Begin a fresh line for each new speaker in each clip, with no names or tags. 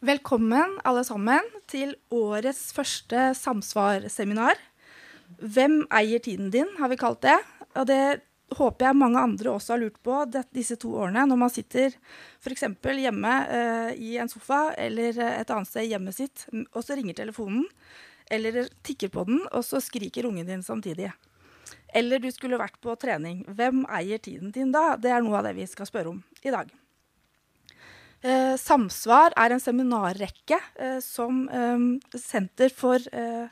Velkommen alle sammen til årets første samsvarseminar. Hvem eier tiden din, har vi kalt det. Og det håper jeg mange andre også har lurt på disse to årene. Når man sitter f.eks. hjemme eh, i en sofa eller et annet sted i hjemmet sitt, og så ringer telefonen, eller tikker på den, og så skriker ungen din samtidig. Eller du skulle vært på trening. Hvem eier tiden din da? Det er noe av det vi skal spørre om i dag. Eh, Samsvar er en seminarrekke eh, som eh, Senter, for, eh,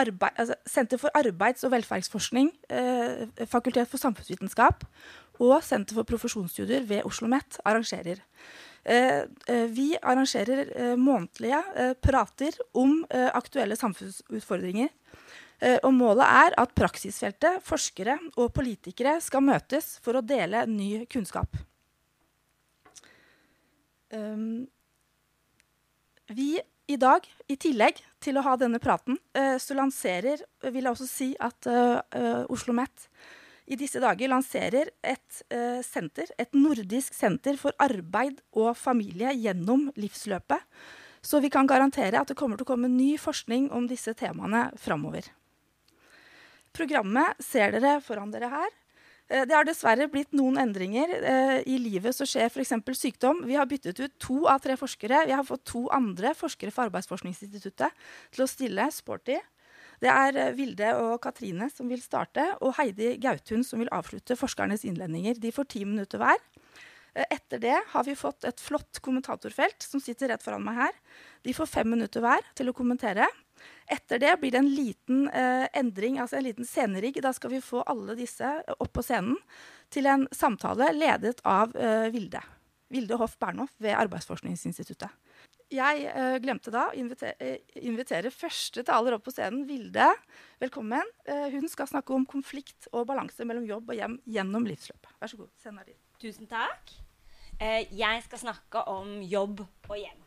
arbeid, altså, Senter, for, arbeids- og velferdsforskning, eh, Fakultet for samfunnsvitenskap og Senter for profesjonsstudier ved Oslo OsloMet arrangerer. Eh, vi arrangerer månedlige prater om aktuelle samfunnsutfordringer. og målet er at praksisfeltet, forskere og politikere skal møtes for å dele ny kunnskap. Um, vi i dag, i tillegg til å ha denne praten, uh, så lanserer vil jeg også si at uh, uh, Oslo OsloMet i disse dager lanserer et senter, et nordisk senter for arbeid og familie gjennom livsløpet. Så vi kan garantere at det kommer til å komme ny forskning om disse temaene framover. Programmet ser dere foran dere her. Eh, det har dessverre blitt noen endringer eh, i livet som skjer f.eks. sykdom. Vi har byttet ut to av tre forskere. Vi har fått to andre forskere fra Arbeidsforskningsinstituttet til å stille sporty. Det er eh, Vilde og Katrine som vil starte, og Heidi Gautun som vil avslutte forskernes innledninger. De får ti minutter hver. Etter det har vi fått et flott kommentatorfelt som sitter rett foran meg her. De får fem minutter hver til å kommentere. Etter det blir det en liten eh, endring, altså en liten scenerigg. Da skal vi få alle disse opp på scenen til en samtale ledet av eh, Vilde. Vilde Hoff Bernhoff ved Arbeidsforskningsinstituttet. Jeg eh, glemte da å invitere, eh, invitere første taler opp på scenen, Vilde. Velkommen. Eh, hun skal snakke om konflikt og balanse mellom jobb og hjem gjennom livsløpet. Vær så god. Scenen er din.
Tusen takk. Eh, jeg skal snakke om jobb og hjem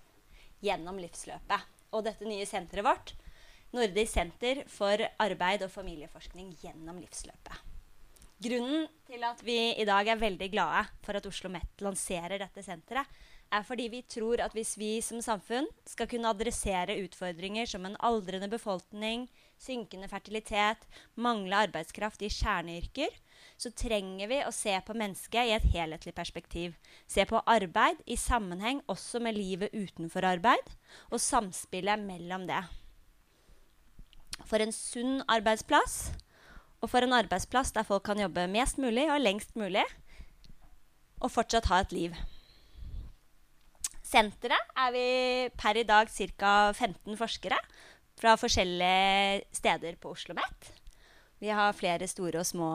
gjennom livsløpet. Og dette nye senteret vårt Nordisk senter for arbeid og familieforskning gjennom livsløpet. Grunnen til at vi i dag er veldig glade for at Oslo OsloMet lanserer dette senteret, er fordi vi tror at hvis vi som samfunn skal kunne adressere utfordringer som en aldrende befolkning, synkende fertilitet, mangle arbeidskraft i kjerneyrker, så trenger vi å se på mennesket i et helhetlig perspektiv. Se på arbeid i sammenheng også med livet utenfor arbeid, og samspillet mellom det for en sunn arbeidsplass. Og for en arbeidsplass der folk kan jobbe mest mulig og lengst mulig. Og fortsatt ha et liv. Senteret er vi per i dag ca. 15 forskere fra forskjellige steder på Oslo OsloMet. Vi har flere store og små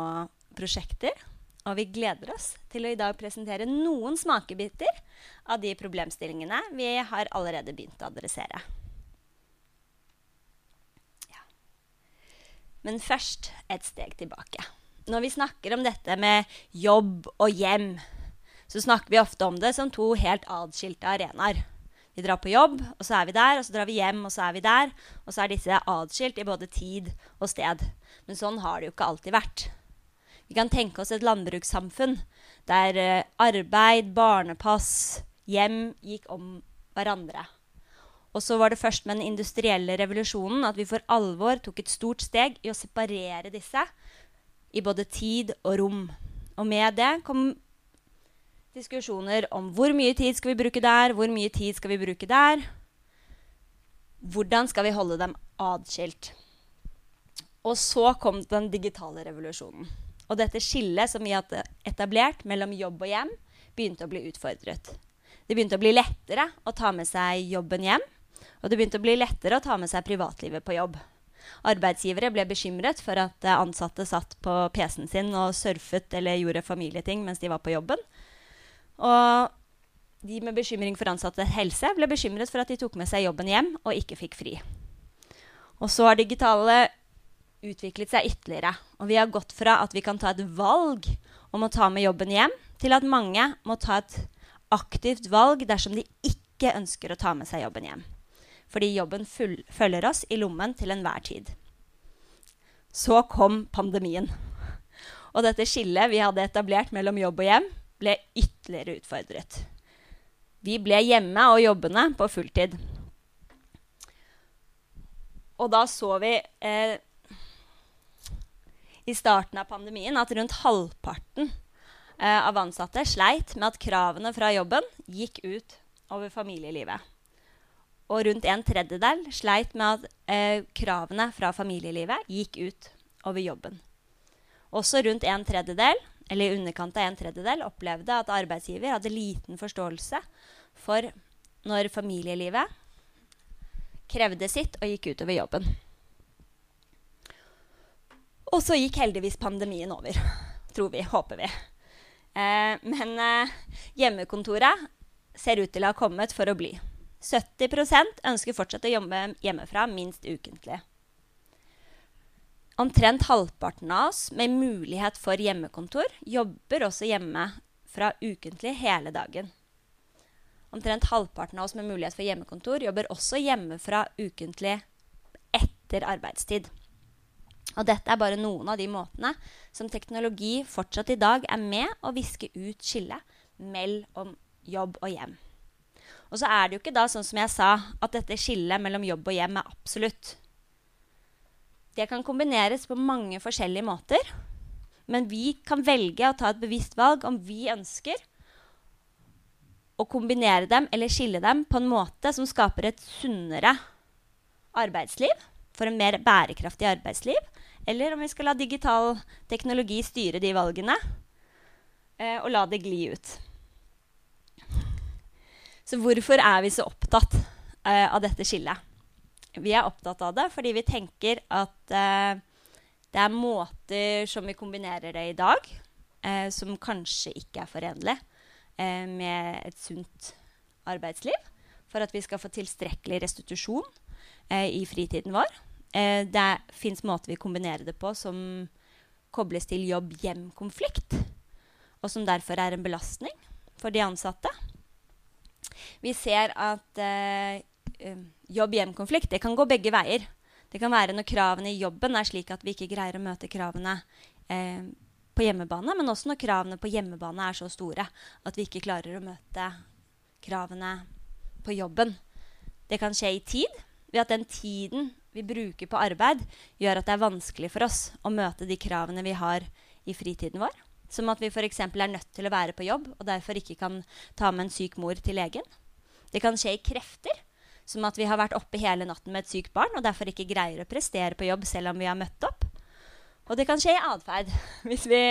prosjekter. Og vi gleder oss til å i dag presentere noen smakebiter av de problemstillingene vi har allerede begynt å adressere. Men først et steg tilbake. Når vi snakker om dette med jobb og hjem, så snakker vi ofte om det som to helt adskilte arenaer. Vi drar på jobb, og så er vi der. Og så drar vi hjem, og så er vi der. Og så er disse adskilt i både tid og sted. Men sånn har det jo ikke alltid vært. Vi kan tenke oss et landbrukssamfunn der eh, arbeid, barnepass, hjem gikk om hverandre. Og så var det først med den industrielle revolusjonen at vi for alvor tok et stort steg i å separere disse i både tid og rom. Og med det kom diskusjoner om hvor mye tid skal vi bruke der, hvor mye tid skal vi bruke der. Hvordan skal vi holde dem adskilt? Og så kom den digitale revolusjonen. Og dette skillet som vi hadde etablert mellom jobb og hjem, begynte å bli utfordret. Det begynte å bli lettere å ta med seg jobben hjem og det begynte å bli lettere å ta med seg privatlivet på jobb. Arbeidsgivere ble bekymret for at ansatte satt på PC-en sin og surfet eller gjorde familieting mens de var på jobben. Og de med bekymring for ansattes helse ble bekymret for at de tok med seg jobben hjem og ikke fikk fri. Og så har digitale utviklet seg ytterligere. Og vi har gått fra at vi kan ta et valg om å ta med jobben hjem, til at mange må ta et aktivt valg dersom de ikke ønsker å ta med seg jobben hjem fordi jobben følger oss i lommen til enhver tid. Så kom pandemien. Og dette skillet vi hadde etablert mellom jobb og hjem, ble ytterligere utfordret. Vi ble hjemme og jobbende på fulltid. Og da så vi eh, i starten av pandemien at rundt halvparten eh, av ansatte sleit med at kravene fra jobben gikk ut over familielivet. Og rundt en tredjedel sleit med at eh, kravene fra familielivet gikk ut over jobben. Også rundt en tredjedel, eller i underkant av en tredjedel, opplevde at arbeidsgiver hadde liten forståelse for når familielivet krevde sitt og gikk utover jobben. Og så gikk heldigvis pandemien over. Tror vi. Håper vi. Eh, men eh, hjemmekontoret ser ut til å ha kommet for å bli. 70 ønsker fortsatt å jobbe hjemmefra minst ukentlig. Omtrent halvparten av oss med mulighet for hjemmekontor jobber også hjemme fra ukentlig hele dagen. Omtrent halvparten av oss med mulighet for hjemmekontor jobber også hjemmefra ukentlig etter arbeidstid. Og dette er bare noen av de måtene som teknologi fortsatt i dag er med å viske ut skillet mellom jobb og hjem. Og så er det jo ikke da sånn som jeg sa, at dette skillet mellom jobb og hjem er absolutt. Det kan kombineres på mange forskjellige måter. Men vi kan velge å ta et bevisst valg om vi ønsker å kombinere dem eller skille dem på en måte som skaper et sunnere arbeidsliv, for en mer bærekraftig arbeidsliv, eller om vi skal la digital teknologi styre de valgene eh, og la det gli ut. Så hvorfor er vi så opptatt uh, av dette skillet? Vi er opptatt av det fordi vi tenker at uh, det er måter som vi kombinerer det i dag, uh, som kanskje ikke er forenlig med et sunt arbeidsliv. For at vi skal få tilstrekkelig restitusjon i fritiden vår. Det fins måter vi kombinerer det på som kobles til jobb-hjem-konflikt. Og som derfor er en belastning for de ansatte. Vi ser at eh, eh, jobb-hjem-konflikt kan gå begge veier. Det kan være når kravene i jobben er slik at vi ikke greier å møte kravene eh, på hjemmebane, men også når kravene på hjemmebane er så store at vi ikke klarer å møte kravene på jobben. Det kan skje i tid, ved at den tiden vi bruker på arbeid, gjør at det er vanskelig for oss å møte de kravene vi har i fritiden vår. Som at vi f.eks. er nødt til å være på jobb og derfor ikke kan ta med en syk mor til legen. Det kan skje i krefter, som at vi har vært oppe hele natten med et sykt barn og derfor ikke greier å prestere på jobb selv om vi har møtt opp. Og det kan skje i atferd. Hvis vi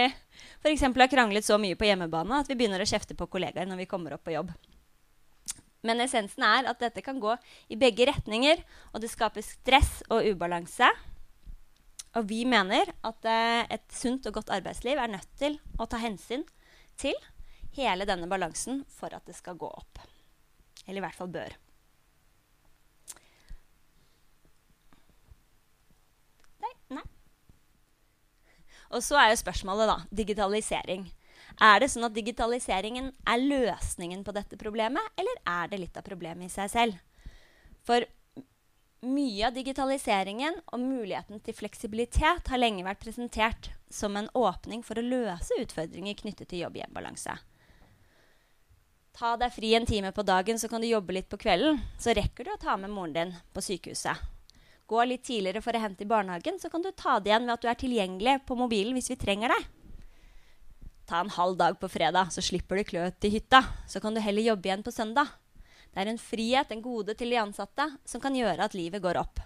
f.eks. har kranglet så mye på hjemmebane at vi begynner å kjefte på kollegaer når vi kommer opp på jobb. Men essensen er at dette kan gå i begge retninger, og det skaper stress og ubalanse. Og vi mener at eh, et sunt og godt arbeidsliv er nødt til å ta hensyn til hele denne balansen for at det skal gå opp. Eller i hvert fall bør. Nei. Og så er jo spørsmålet, da, digitalisering. Er det sånn at digitaliseringen er løsningen på dette problemet, eller er det litt av problemet i seg selv? For mye av digitaliseringen og muligheten til fleksibilitet har lenge vært presentert som en åpning for å løse utfordringer knyttet til jobb-hjem-balanse. Ta deg fri en time på dagen, så kan du jobbe litt på kvelden. Så rekker du å ta med moren din på sykehuset gå litt tidligere for å hente i barnehagen, så kan du ta det igjen ved at du er tilgjengelig på mobilen hvis vi trenger deg. Ta en halv dag på fredag, så slipper du kløt i hytta. Så kan du heller jobbe igjen på søndag. Det er en frihet, en gode til de ansatte, som kan gjøre at livet går opp.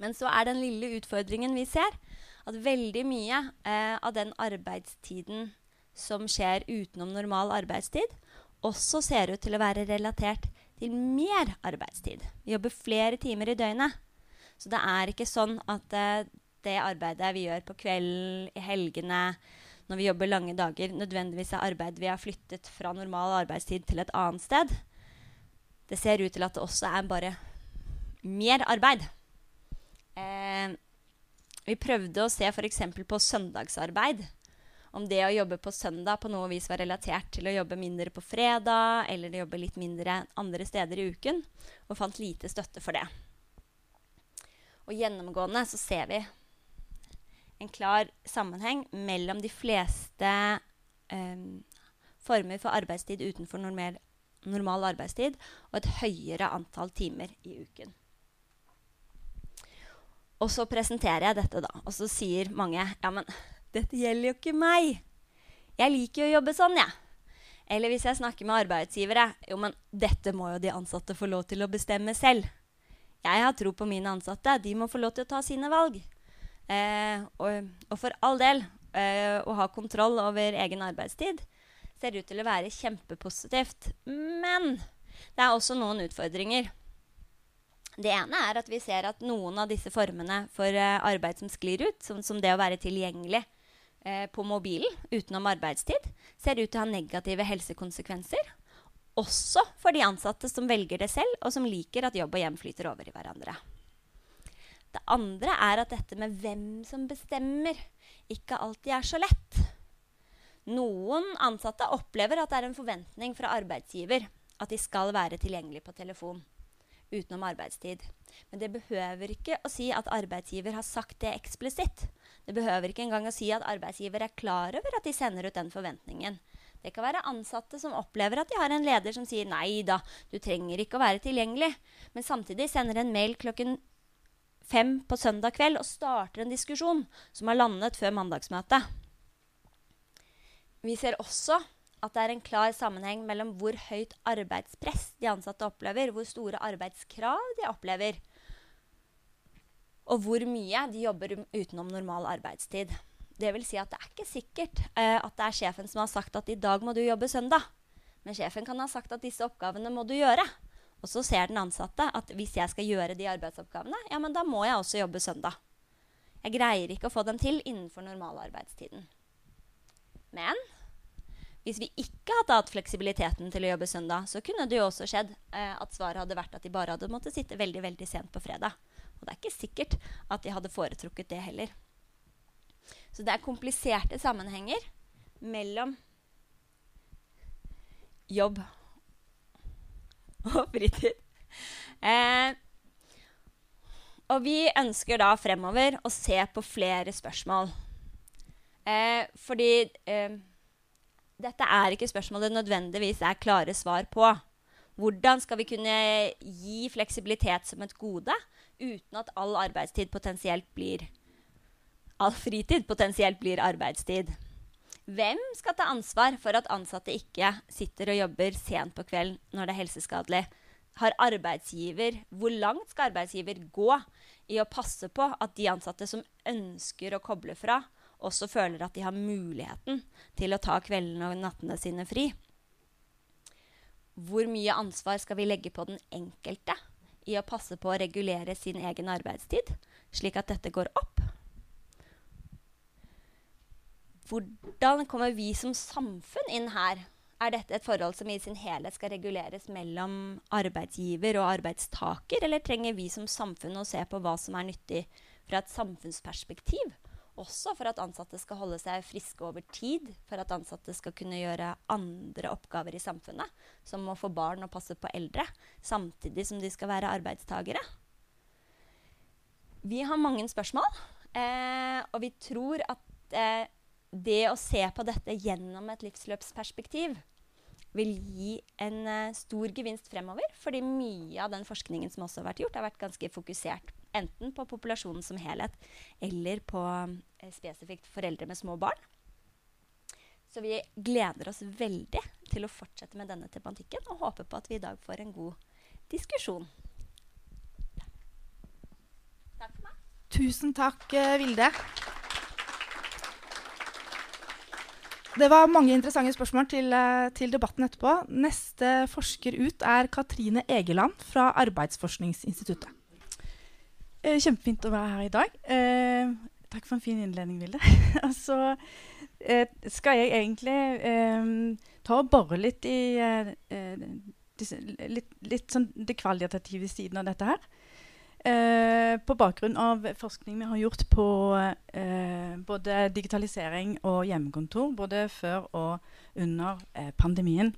Men så er den lille utfordringen vi ser, at veldig mye eh, av den arbeidstiden som skjer utenom normal arbeidstid, også ser ut til å være relatert til mer arbeidstid. Vi jobber flere timer i døgnet. Så det er ikke sånn at eh, det arbeidet vi gjør på kvelden, i helgene, når vi jobber lange dager, nødvendigvis er arbeid vi har flyttet fra normal arbeidstid til et annet sted. Det ser ut til at det også er bare mer arbeid. Eh, vi prøvde å se f.eks. på søndagsarbeid om det å jobbe på søndag på noe vis var relatert til å jobbe mindre på fredag eller jobbe litt mindre andre steder i uken, og fant lite støtte for det. Og gjennomgående så ser vi en klar sammenheng mellom de fleste eh, former for arbeidstid utenfor normal normal arbeidstid og et høyere antall timer i uken. Og så presenterer jeg dette, da. Og så sier mange ja, men dette gjelder jo ikke meg. Jeg liker jo å jobbe sånn, jeg. Ja. Eller hvis jeg snakker med arbeidsgivere jo, men dette må jo de ansatte få lov til å bestemme selv. Jeg har tro på mine ansatte. De må få lov til å ta sine valg. Eh, og, og, for all del, eh, å ha kontroll over egen arbeidstid ser ut til å være kjempepositivt. Men det er også noen utfordringer. Det ene er at vi ser at noen av disse formene for uh, arbeid som sklir ut, som, som, det å være tilgjengelig uh, på mobilen utenom arbeidstid, ser ut til å ha negative helsekonsekvenser. Også for de ansatte som velger det selv, og som liker at jobb og hjem flyter over i hverandre. Det andre er at dette med hvem som bestemmer, ikke alltid er så lett. Noen ansatte opplever at det er en forventning fra arbeidsgiver at de skal være tilgjengelig på telefon utenom arbeidstid. Men det behøver ikke å si at arbeidsgiver har sagt det eksplisitt. Det behøver ikke engang å si at arbeidsgiver er klar over at de sender ut den forventningen. Det kan være ansatte som opplever at de har en leder som sier nei da, du trenger ikke å være tilgjengelig, men samtidig sender en mail klokken fem på søndag kveld og starter en diskusjon som har landet før mandagsmøtet. Vi ser også at det er en klar sammenheng mellom hvor høyt arbeidspress de ansatte opplever, hvor store arbeidskrav de opplever, og hvor mye de jobber utenom normal arbeidstid. Det vil si at det er ikke sikkert eh, at det er sjefen som har sagt at i dag må du jobbe søndag. Men sjefen kan ha sagt at disse oppgavene må du gjøre. Og så ser den ansatte at hvis jeg skal gjøre de arbeidsoppgavene, ja, men da må jeg også jobbe søndag. Jeg greier ikke å få dem til innenfor normalarbeidstiden. Men hvis vi ikke hadde hatt fleksibiliteten til å jobbe søndag, så kunne det jo også skjedd eh, at svaret hadde vært at de bare hadde måttet sitte veldig veldig sent på fredag. Og det er ikke sikkert at de hadde foretrukket det heller. Så det er kompliserte sammenhenger mellom jobb og fritid. Eh, og vi ønsker da fremover å se på flere spørsmål. Eh, fordi eh, dette er ikke spørsmål det nødvendigvis er klare svar på. Hvordan skal vi kunne gi fleksibilitet som et gode uten at all arbeidstid potensielt blir All fritid potensielt blir arbeidstid? Hvem skal ta ansvar for at ansatte ikke sitter og jobber sent på kvelden når det er helseskadelig? Har arbeidsgiver, Hvor langt skal arbeidsgiver gå i å passe på at de ansatte som ønsker å koble fra, også føler at de har muligheten til å ta kveldene og nattene sine fri. Hvor mye ansvar skal vi legge på den enkelte i å passe på å regulere sin egen arbeidstid, slik at dette går opp? Hvordan kommer vi som samfunn inn her? Er dette et forhold som i sin helhet skal reguleres mellom arbeidsgiver og arbeidstaker, eller trenger vi som samfunn å se på hva som er nyttig fra et samfunnsperspektiv? Også for at ansatte skal holde seg friske over tid. For at ansatte skal kunne gjøre andre oppgaver i samfunnet, som å få barn og passe på eldre, samtidig som de skal være arbeidstagere. Vi har mange spørsmål, eh, og vi tror at eh, det å se på dette gjennom et livsløpsperspektiv vil gi en eh, stor gevinst fremover. Fordi mye av den forskningen som også har vært gjort, har vært ganske fokusert enten på populasjonen som helhet eller på eh, spesifikt foreldre med små barn. Så vi gleder oss veldig til å fortsette med denne tematikken og håper på at vi i dag får en god diskusjon. Takk for meg.
Tusen takk, eh, Vilde. Det var mange interessante spørsmål til, eh, til, debatten etterpå. Neste forsker ut er Katrine Egeland fra Arbeidsforskningsinstituttet. Eh, kjempefint å være her i dag. Eh, takk for en fin innledning, Vilde. Og så eh, skal jeg egentlig eh, ta og bore litt i eh, disse, litt, litt, sånn det kvalitative siden av dette her. på bakgrunn av forskning vi har gjort på både digitalisering og hjemmekontor, både før og under pandemien.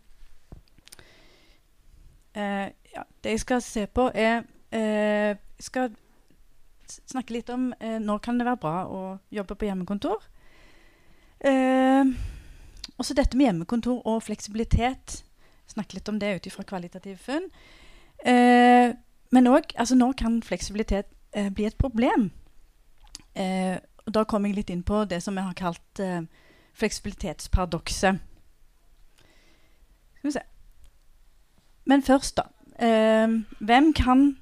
Ja, det jeg skal se på, er skal snakke litt om eh, når kan det være bra å jobbe på hjemmekontor. Eh, også dette med hjemmekontor og fleksibilitet
snakke litt om det ut ifra kvalitative funn. Eh, men òg altså, når kan fleksibilitet eh, bli et problem? Eh, da kommer jeg litt inn på det som jeg har kalt eh, fleksibilitetsparadokset. Skal vi se. Men først, da. Eh, hvem kan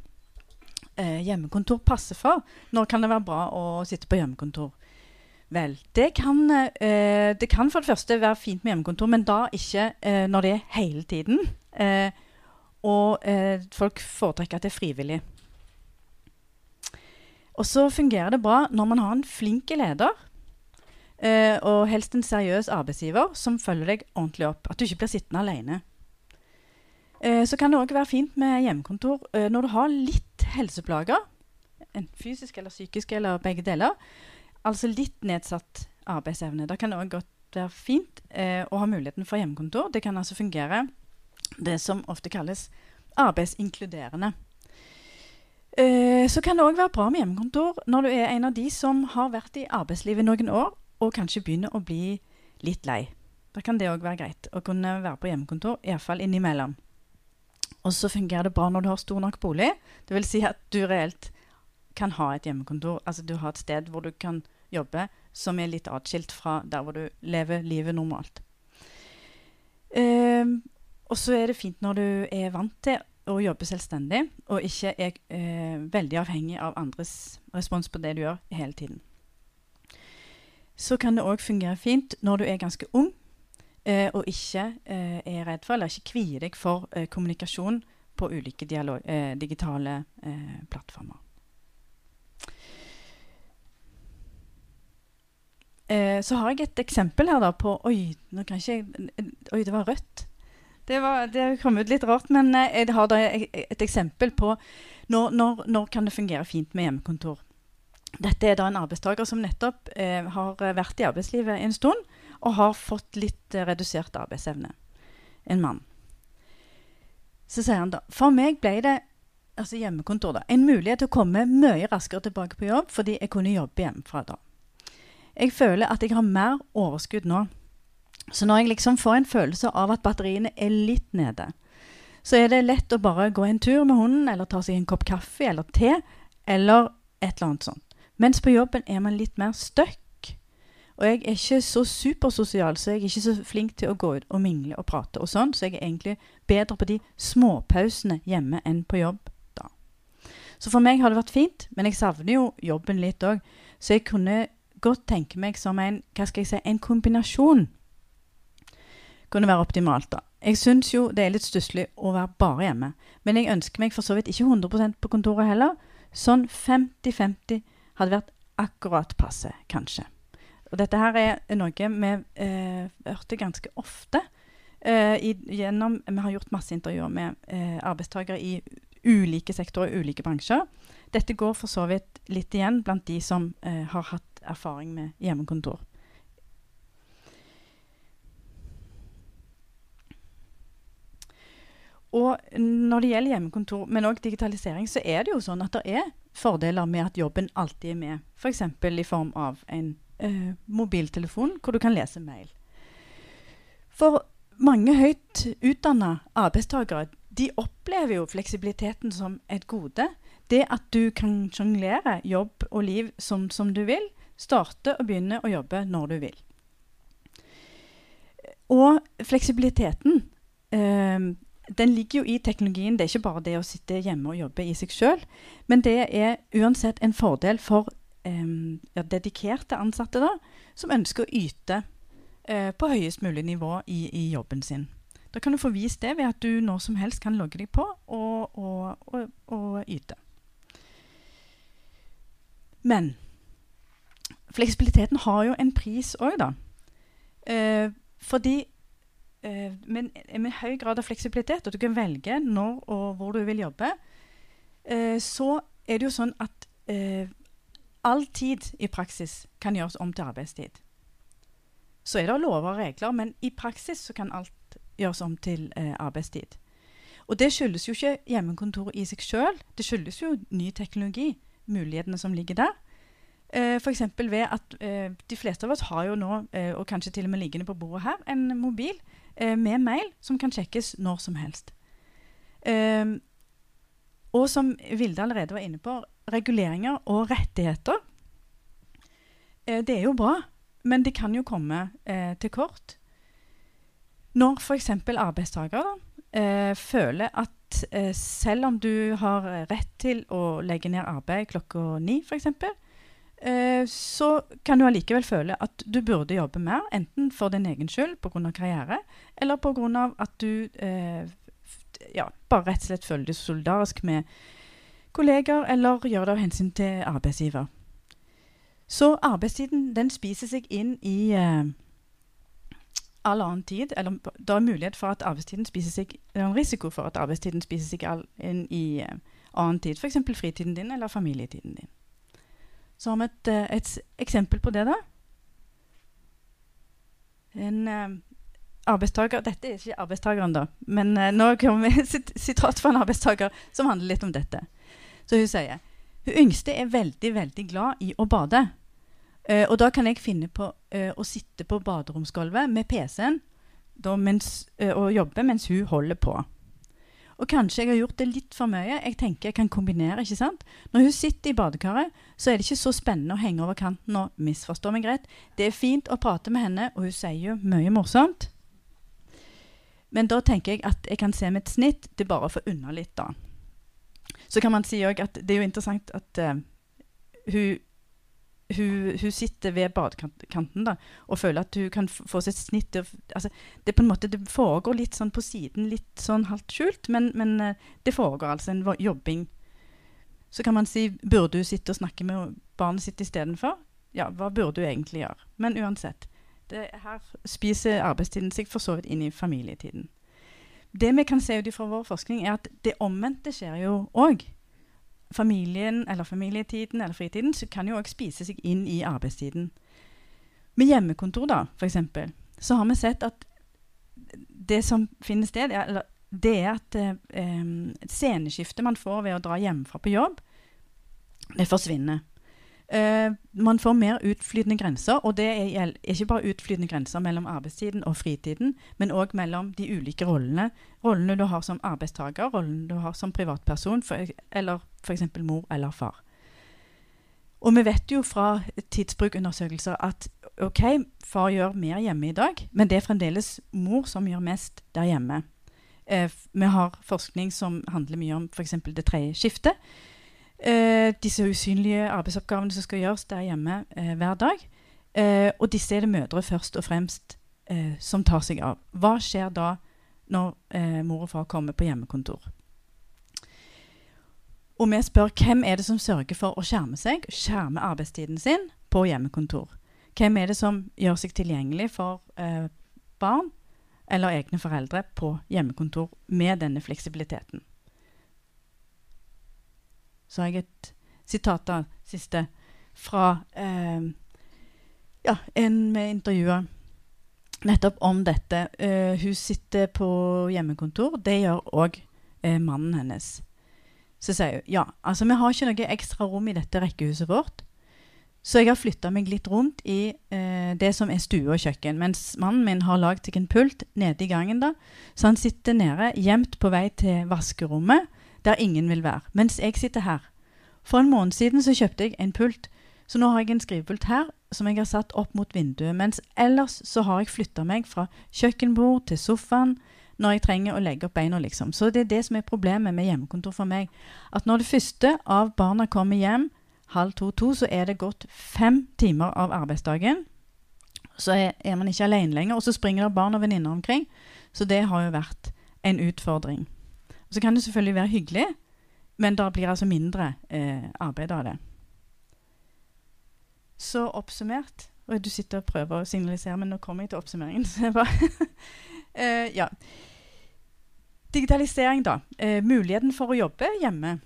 eh, hjemmekontor passer for? Når kan det være bra å sitte på hjemmekontor? Vel, det kan, eh, det kan, for det første være fint med hjemmekontor, men da ikke eh, når det er hele tiden. Eh, og eh, folk foretrekker at det er frivillig. Og så fungerer det bra når man har en flink leder, eh, og helst en seriøs arbeidsgiver som følger deg ordentlig opp. At du ikke blir sittende alene. Eh, så kan det òg være fint med hjemmekontor eh, når du har litt helseplager. Enten fysisk eller psykisk eller begge deler. Altså litt nedsatt arbeidsevne. Da kan det òg godt være fint eh, å ha muligheten for hjemmekontor. Det kan altså fungere det som ofte kalles arbeidsinkluderende. Så kan det òg være bra med hjemmekontor når du er en av de som har vært i arbeidslivet noen år og kanskje begynner å bli litt lei. Da kan det òg være greit å kunne være på hjemmekontor, iallfall innimellom. Og så fungerer det bra når du har stor nok bolig. Det vil si at du reelt kan ha et hjemmekontor. Altså du har et sted hvor du kan jobbe som er litt atskilt fra der hvor du lever livet normalt. Um, og så er det fint når du er vant til å jobbe selvstendig, og ikke er eh, veldig avhengig av andres respons på det du gjør hele tiden. Så kan det òg fungere fint når du er ganske ung eh, og ikke eh, er redd for, eller ikke kvier deg for eh, kommunikasjon på ulike dialog, eh, digitale eh, plattformer. så har jeg et eksempel her da på Oi, nå kan ikke jeg, oi det var rødt. Det, var, det, kom ut litt rart, men eh, jeg har da et eksempel på når, når, når kan det fungere fint med hjemmekontor. Dette er da en arbeidstaker som nettopp eh, har vært i arbeidslivet en stund og har fått litt eh, redusert arbeidsevne. En mann. Så sier han da For meg ble det altså hjemmekontor da, en mulighet til å komme mye raskere tilbake på jobb fordi jeg kunne jobbe hjemmefra da. Jeg føler at jeg har mer overskudd nå så når jeg liksom får en følelse av at batteriene er litt nede, så er det lett å bare gå en tur med hunden, eller ta seg en kopp kaffe eller te, eller et eller annet sånt. Mens på jobben er man litt mer stuck. Og jeg er ikke så supersosial, så jeg er ikke så flink til å gå ut og mingle og prate og sånn, så jeg er egentlig bedre på de småpausene hjemme enn på jobb da. Så for meg har det vært fint, men jeg savner jo jobben litt òg. Så jeg kunne godt tenke meg som en, hva skal jeg si, en kombinasjon kunne være optimalt. da. Jeg syns jo det er litt stusslig å være bare hjemme. Men jeg ønsker meg for så vidt ikke 100% på kontoret heller. Sånn 50-50 hadde vært akkurat passe, kanskje. Og dette her er noe vi eh, hørte ganske ofte. Eh, i, gjennom, vi har gjort masse intervjuer med eh, arbeidstakere i ulike sektorer, og ulike bransjer. Dette går for så vidt litt igjen blant de som eh, har hatt erfaring med hjemmekontor. Og når det gjelder hjemmekontor, men òg digitalisering, så er det jo sånn at det er fordeler med at jobben alltid er med. F.eks. I form av en eh, mobiltelefon hvor du kan lese mail. For mange høyt utdanna arbeidstakere de opplever jo fleksibiliteten som et gode. Det at du kan sjonglere jobb og liv som, som du vil. Starte og begynne å jobbe når du vil. Og fleksibiliteten eh, den ligger jo i teknologien. Det er ikke bare det å sitte hjemme og jobbe i seg sjøl. Men det er uansett en fordel for ja, dedikerte ansatte da, som ønsker å yte eh, på høyest mulig nivå i, i, jobben sin. Da kan du få vist det ved at du når som helst kan logge deg på og, og, og, og yte. Men fleksibiliteten har jo en pris òg, da. Eh, fordi eh, med, høy grad av fleksibilitet, og du kan velge når og hvor du vil jobbe, eh, så er det jo sånn at eh, all tid i praksis kan gjøres om til arbeidstid. Så er det lover og regler, men i praksis kan alt gjøres om til eh, arbeidstid. Og det skyldes jo ikke hjemmekontoret i seg sjøl, det skyldes jo ny teknologi, mulighetene som ligger der. Eh, F.eks. ved at eh, de fleste av oss har jo nå, eh, og kanskje til og med liggende på bordet her, en mobil eh, med mail som kan sjekkes når som helst. Eh, og som Vilde allerede var inne på, reguleringer og rettigheter. Eh, det er jo bra, men det kan jo komme eh, til kort. Når f.eks. arbeidstakere eh, føler at eh, selv om du har rett til å legge ned arbeid klokka ni, f.eks., eh, så kan du allikevel føle at du burde jobbe mer, enten for din egen skyld pga. karriere, eller pga. at du eh, ja, bare rett og slett føler deg solidarisk med kolleger, eller gjør det av hensyn til arbeidsgiver. Så arbeidstiden den spiser seg inn i eh, all annen tid. Eller det er mulighet for at arbeidstiden spiser seg Det er en risiko for at arbeidstiden spiser seg all, inn i eh, annen tid. F.eks. fritiden din eller familietiden din. Så har vi et, eh, et eksempel på det, da. En eh, arbeidstaker Dette er ikke arbeidstakeren, da, men eh, nå kommer et sitat fra en arbeidstaker som handler litt om dette. Så hun sier hun yngste er veldig, veldig glad i å bade. Uh, og da kan jeg finne på uh, å sitte på baderomsgulvet med PC-en mens, eh, og jobbe mens hun holder på. Og kanskje jeg har gjort det litt for mye. Jeg tenker jeg kan kombinere. ikke sant? Når hun sitter i badekaret, så er det ikke så spennende å henge over kanten og misforstå meg greit. Det er fint å prate med henne, og hun sier jo mye morsomt. Men da tenker jeg at jeg kan se med et snitt. Det er bare få unna litt, da. Så kan man si òg at det er jo interessant at uh, hun, hun, hun, sitter ved badekanten da, og føler at hun kan få seg et snitt altså, Det måte, det foregår litt sånn på siden, litt sånn halvt skjult, men, men uh, det foregår altså en jobbing. Så kan man si burde hun sitte og snakke med barnet sitt istedenfor? Ja, hva burde hun egentlig gjøre? Men uansett. Det, her spiser arbeidstiden seg for så vidt inn i familietiden det vi kan se ut fra vår forskning, er at det omvendte skjer jo òg. Familien eller familietiden eller fritiden kan jo òg spise seg inn i arbeidstiden. Med hjemmekontor, da, f.eks., så har vi sett at det som finner sted, er, det er at eh, sceneskiftet man får ved å dra hjemmefra på jobb, det forsvinner. Uh, man får mer utflytende grenser, og det er ikke bare utflytende grenser mellom arbeidstiden og fritiden, men òg mellom de ulike rollene. Rollene du har som arbeidstaker, rollene du har som privatperson, for, eller f.eks. mor eller far. Og vi vet jo fra tidsbrukundersøkelser at OK, far gjør mer hjemme i dag, men det er fremdeles mor som gjør mest der hjemme. Eh, vi har forskning som handler mye om f.eks. det tredje skiftet eh, disse usynlige arbeidsoppgavene som skal gjøres der hjemme eh, hver dag. Eh, og disse er det mødre først og fremst eh, som tar seg av. Hva skjer da når eh, mor og far kommer på hjemmekontor? Og vi spør hvem er det som sørger for å skjerme seg, skjerme arbeidstiden sin på hjemmekontor. Hvem er det som gjør seg tilgjengelig for barn eller egne foreldre på hjemmekontor med denne fleksibiliteten? Så har jeg et sitat da, siste fra eh, ja, en vi intervjua nettopp om dette. Uh, hun sitter på hjemmekontor. Det gjør òg uh, mannen hennes. Så sier hun ja, altså vi har ikke noe ekstra rom i dette rekkehuset vårt. Så jeg har flytta meg litt rundt i uh, det som er stue og kjøkken. Mens mannen min har lagd seg en pult nede i gangen. da, Så han sitter nede, gjemt på vei til vaskerommet der ingen vil være. Mens jeg sitter her. For en måned siden så kjøpte jeg en pult, så nå har jeg en skrivepult her som jeg har satt opp mot vinduet. Mens ellers så har jeg flytta meg fra kjøkkenbord til sofaen når jeg trenger å legge opp beina, liksom. Så det er det som er problemet med hjemmekontor for meg. At når det første av barna kommer hjem halv to-to, så er det gått fem timer av arbeidsdagen. Så er, man ikke alene lenger, og så springer det barn og venninner omkring. Så det har jo vært en utfordring. Så kan det selvfølgelig være hyggelig, men det blir altså mindre eh, arbeid av det. Så oppsummert og Du sitter og prøver å signalisere, men nå kommer jeg til oppsummeringen. eh, ja. Digitalisering, da. Eh, muligheten for å jobbe hjemme.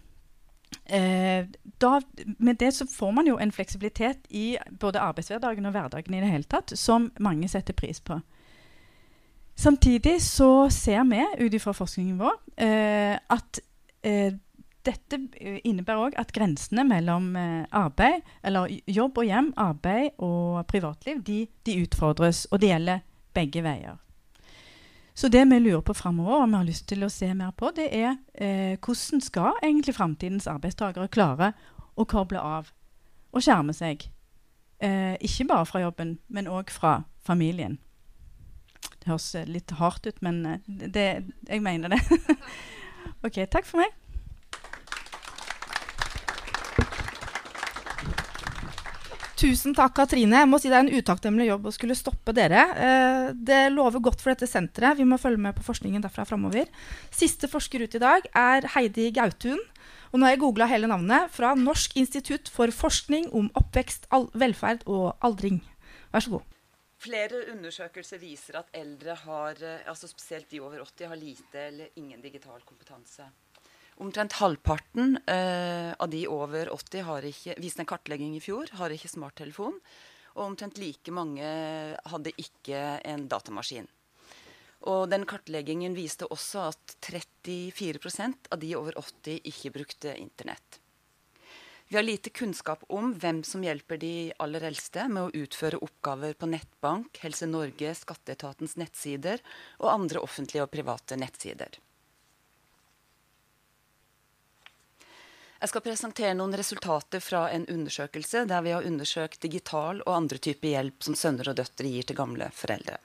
Eh, da, med det så får man jo en fleksibilitet i både arbeidshverdagen og hverdagen i det hele tatt, som mange setter pris på. Samtidig så ser vi ut ifra forskningen vår eh, at eh, dette eh, innebærer òg at grensene mellom arbeid, eller jobb og hjem, arbeid og privatliv, de, de, utfordres. Og det gjelder begge veier. Så det vi lurer på framover, og vi har lyst til å se mer på, det er eh, hvordan skal egentlig framtidens arbeidstakere klare å koble av og skjerme seg? Eh, ikke bare fra jobben, men òg fra familien. Det høres litt hardt ut, men eh, det, jeg mener det. OK, takk for meg.
Tusen takk, Katrine. Jeg må si Det er en utakknemlig jobb å skulle stoppe dere. Eh, det lover godt for dette senteret. Vi må følge med på forskningen derfra framover. Siste forsker ut i dag er Heidi Gautun. Og nå har jeg googla hele navnet fra Norsk institutt for forskning om oppvekst, velferd og aldring. Vær så god.
Flere undersøkelser viser at eldre, har, eh, altså spesielt de over 80, har lite eller ingen digital kompetanse. Omtrent halvparten eh, av de over 80 har ikke, viste en kartlegging i fjor, har ikke smarttelefon. Og omtrent like mange hadde ikke en datamaskin. Og den kartleggingen viste også at 34% av de over 80 ikke brukte Internett. Vi har lite kunnskap om hvem som hjelper de aller eldste med å utføre oppgaver på nettbank, Helse Norge, skatteetatens nettsider og andre offentlige og private nettsider. Jeg skal presentere noen resultater fra en undersøkelse der vi har undersøkt digital og andre typer hjelp som sønner og døtre gir til gamle foreldre.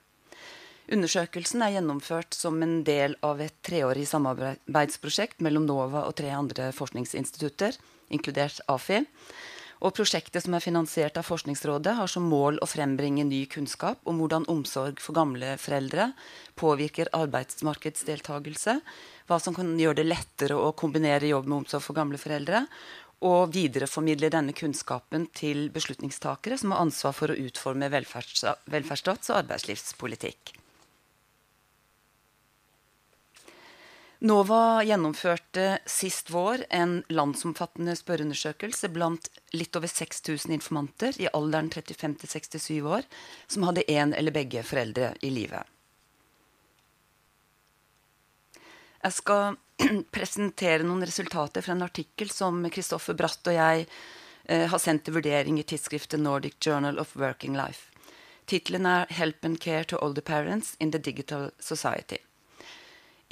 Undersøkelsen er gjennomført som en del av et treårig samarbeidsprosjekt mellom NOVA og tre andre forskningsinstitutter, inkludert AFI. Og prosjektet som er finansiert av Forskningsrådet, har som mål å frembringe ny kunnskap om hvordan omsorg for gamle foreldre påvirker arbeidsmarkedsdeltakelse, hva som kan gjøre det lettere å kombinere jobb med omsorg for gamle foreldre. Og videreformidle denne kunnskapen til beslutningstakere som har ansvar for å utforme velferdsstats- og arbeidslivspolitikk. NOVA gjennomførte sist vår en landsomfattende spørreundersøkelse blant litt over 6000 informanter i alderen 35 67 år som hadde én eller begge foreldre i live. Jeg skal presentere noen resultater fra en artikkel som Kristoffer Bratt og jeg eh, har sendt til vurdering i tidsskriftet Nordic Journal of Working Life. Tittelen er 'Help and Care to Older Parents in the Digital Society'.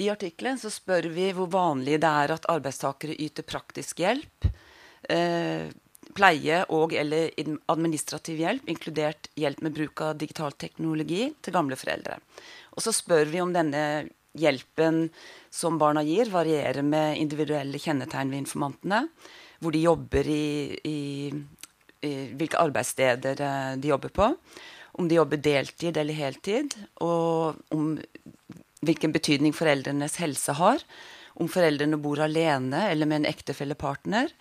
I artikkelen så spør vi hvor vanlig det er at arbeidstakere yter praktisk hjelp, eh, pleie og eller administrativ hjelp, inkludert hjelp med bruk av digital teknologi, til gamle foreldre. Og så spør vi om denne hjelpen som barna gir, varierer med individuelle kjennetegn ved informantene. Hvor de jobber i, i, i hvilke arbeidssteder eh, de jobber på. Om de jobber deltid eller heltid. Og om hvilken betydning foreldrenes helse har. Om foreldrene bor alene eller med en ektefellepartner.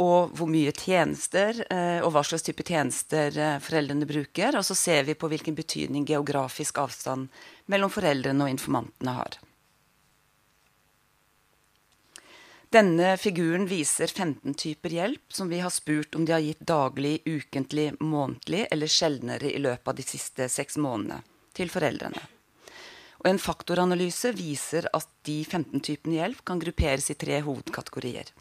Og hvor mye tjenester eh, og hva slags type tjenester eh, foreldrene bruker. Og så ser vi på hvilken betydning geografisk avstand mellom foreldrene og informantene har. Denne figuren viser 15 typer hjelp som vi har spurt om de har gitt daglig, ukentlig, månedlig eller sjeldnere i løpet av de siste seks månedene til foreldrene. Og En faktoranalyse viser at de 15 typene hjelp kan grupperes i tre hovedkategorier.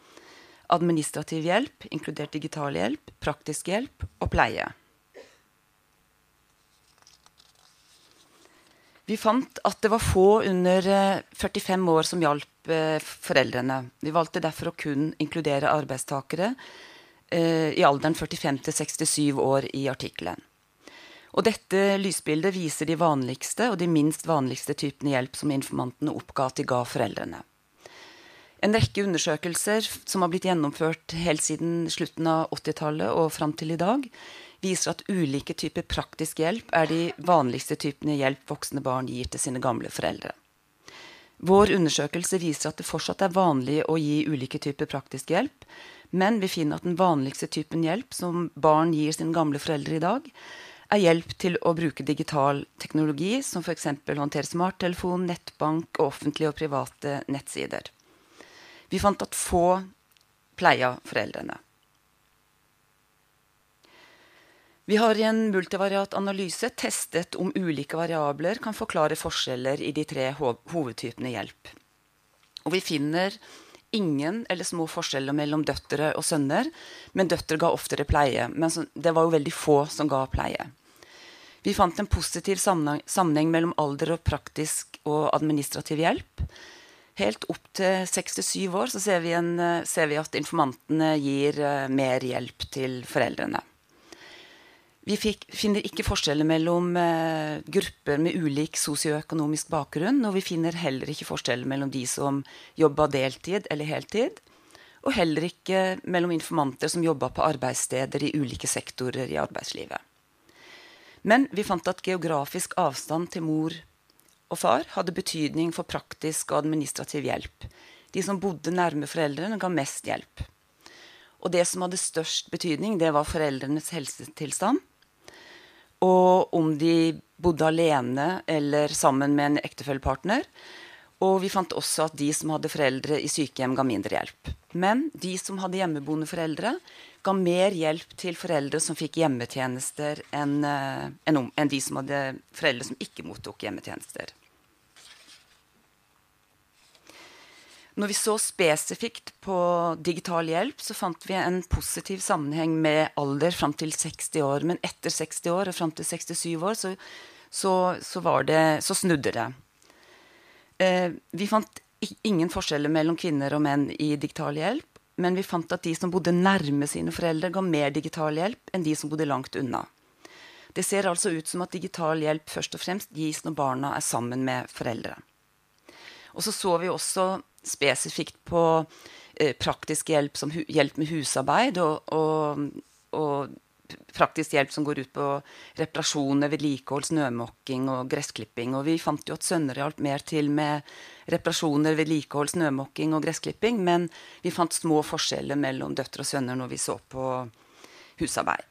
Administrativ hjelp, inkludert digital hjelp, praktisk hjelp og pleie. Vi fant at det var få under 45 eh, år som hjalp eh, foreldrene. Vi valgte derfor å kun inkludere arbeidstakere eh, i alderen 45 til 67 år i artikkelen. Og dette lysbildet viser de vanligste og de minst vanligste typene hjelp som informantene oppga at de ga foreldrene. En rekke undersøkelser som har blitt gjennomført helt siden slutten av 80-tallet og fram til i dag, viser at ulike typer praktisk hjelp er de vanligste typene hjelp voksne barn gir til sine gamle foreldre. Vår undersøkelse viser at det fortsatt er vanlig å gi ulike typer praktisk hjelp, men vi finner at den vanligste typen hjelp som barn gir sine gamle foreldre i dag, er hjelp til å bruke digital teknologi, som f.eks. håndtere smarttelefon, nettbank og offentlige og private nettsider. Vi fant at få pleia foreldrene. Vi har i en multivariat analyse testet om ulike variabler kan forklare forskjeller i de tre hovedtypene hjelp. Og vi finner ingen eller små forskjeller mellom døtre og sønner, men døtre ga oftere pleie. Men det var jo veldig få som ga pleie. Vi fant en positiv sammenheng mellom alder og praktisk og administrativ hjelp. Helt opp til 67 år så ser vi, en, ser vi at informantene gir uh, mer hjelp til foreldrene. Vi fikk, finner ikke forskjeller mellom eh, grupper med ulik sosioøkonomisk bakgrunn. Og vi finner heller ikke forskjeller mellom de som jobba deltid eller heltid. Og heller ikke mellom informanter som jobba på arbeidssteder i ulike sektorer i arbeidslivet. Men vi fant at geografisk avstand til mor og far hadde betydning for praktisk og administrativ hjelp. De som bodde nærme foreldrene, ga mest hjelp. Og det som hadde størst betydning, det var foreldrenes helsetilstand. Og om de bodde alene eller sammen med en ektefellepartner. Og vi fant også at de som hadde foreldre i sykehjem, ga mindre hjelp. Men de som hadde hjemmeboende foreldre, ga mer hjelp til foreldre som fikk hjemmetjenester, enn en, eh, en de som hadde foreldre som ikke mottok hjemmetjenester. Når vi så spesifikt på digital hjelp, så fant vi en positiv sammenheng med alder fram til 60 år. Men etter 60 år og fram til 67 år så, så, så, det, så snudde det. Eh, vi fant ingen forskjeller mellom kvinner og menn i digital hjelp. Men vi fant at de som bodde nærme sine foreldre, ga mer digital hjelp enn de som bodde langt unna. Det ser altså ut som at digital hjelp først og fremst gis når barna er sammen med foreldre. Og så så vi også spesifikt på eh, praktisk hjelp som hjelp med husarbeid og, og, og, praktisk hjelp som går ut på reparasjoner, vedlikehold, snømåking og gressklipping. Og vi fant jo at sønner hjalp mer til med reparasjoner, vedlikehold, snømåking og gressklipping, men vi fant små forskjeller mellom døtre og sønner når vi så på husarbeid.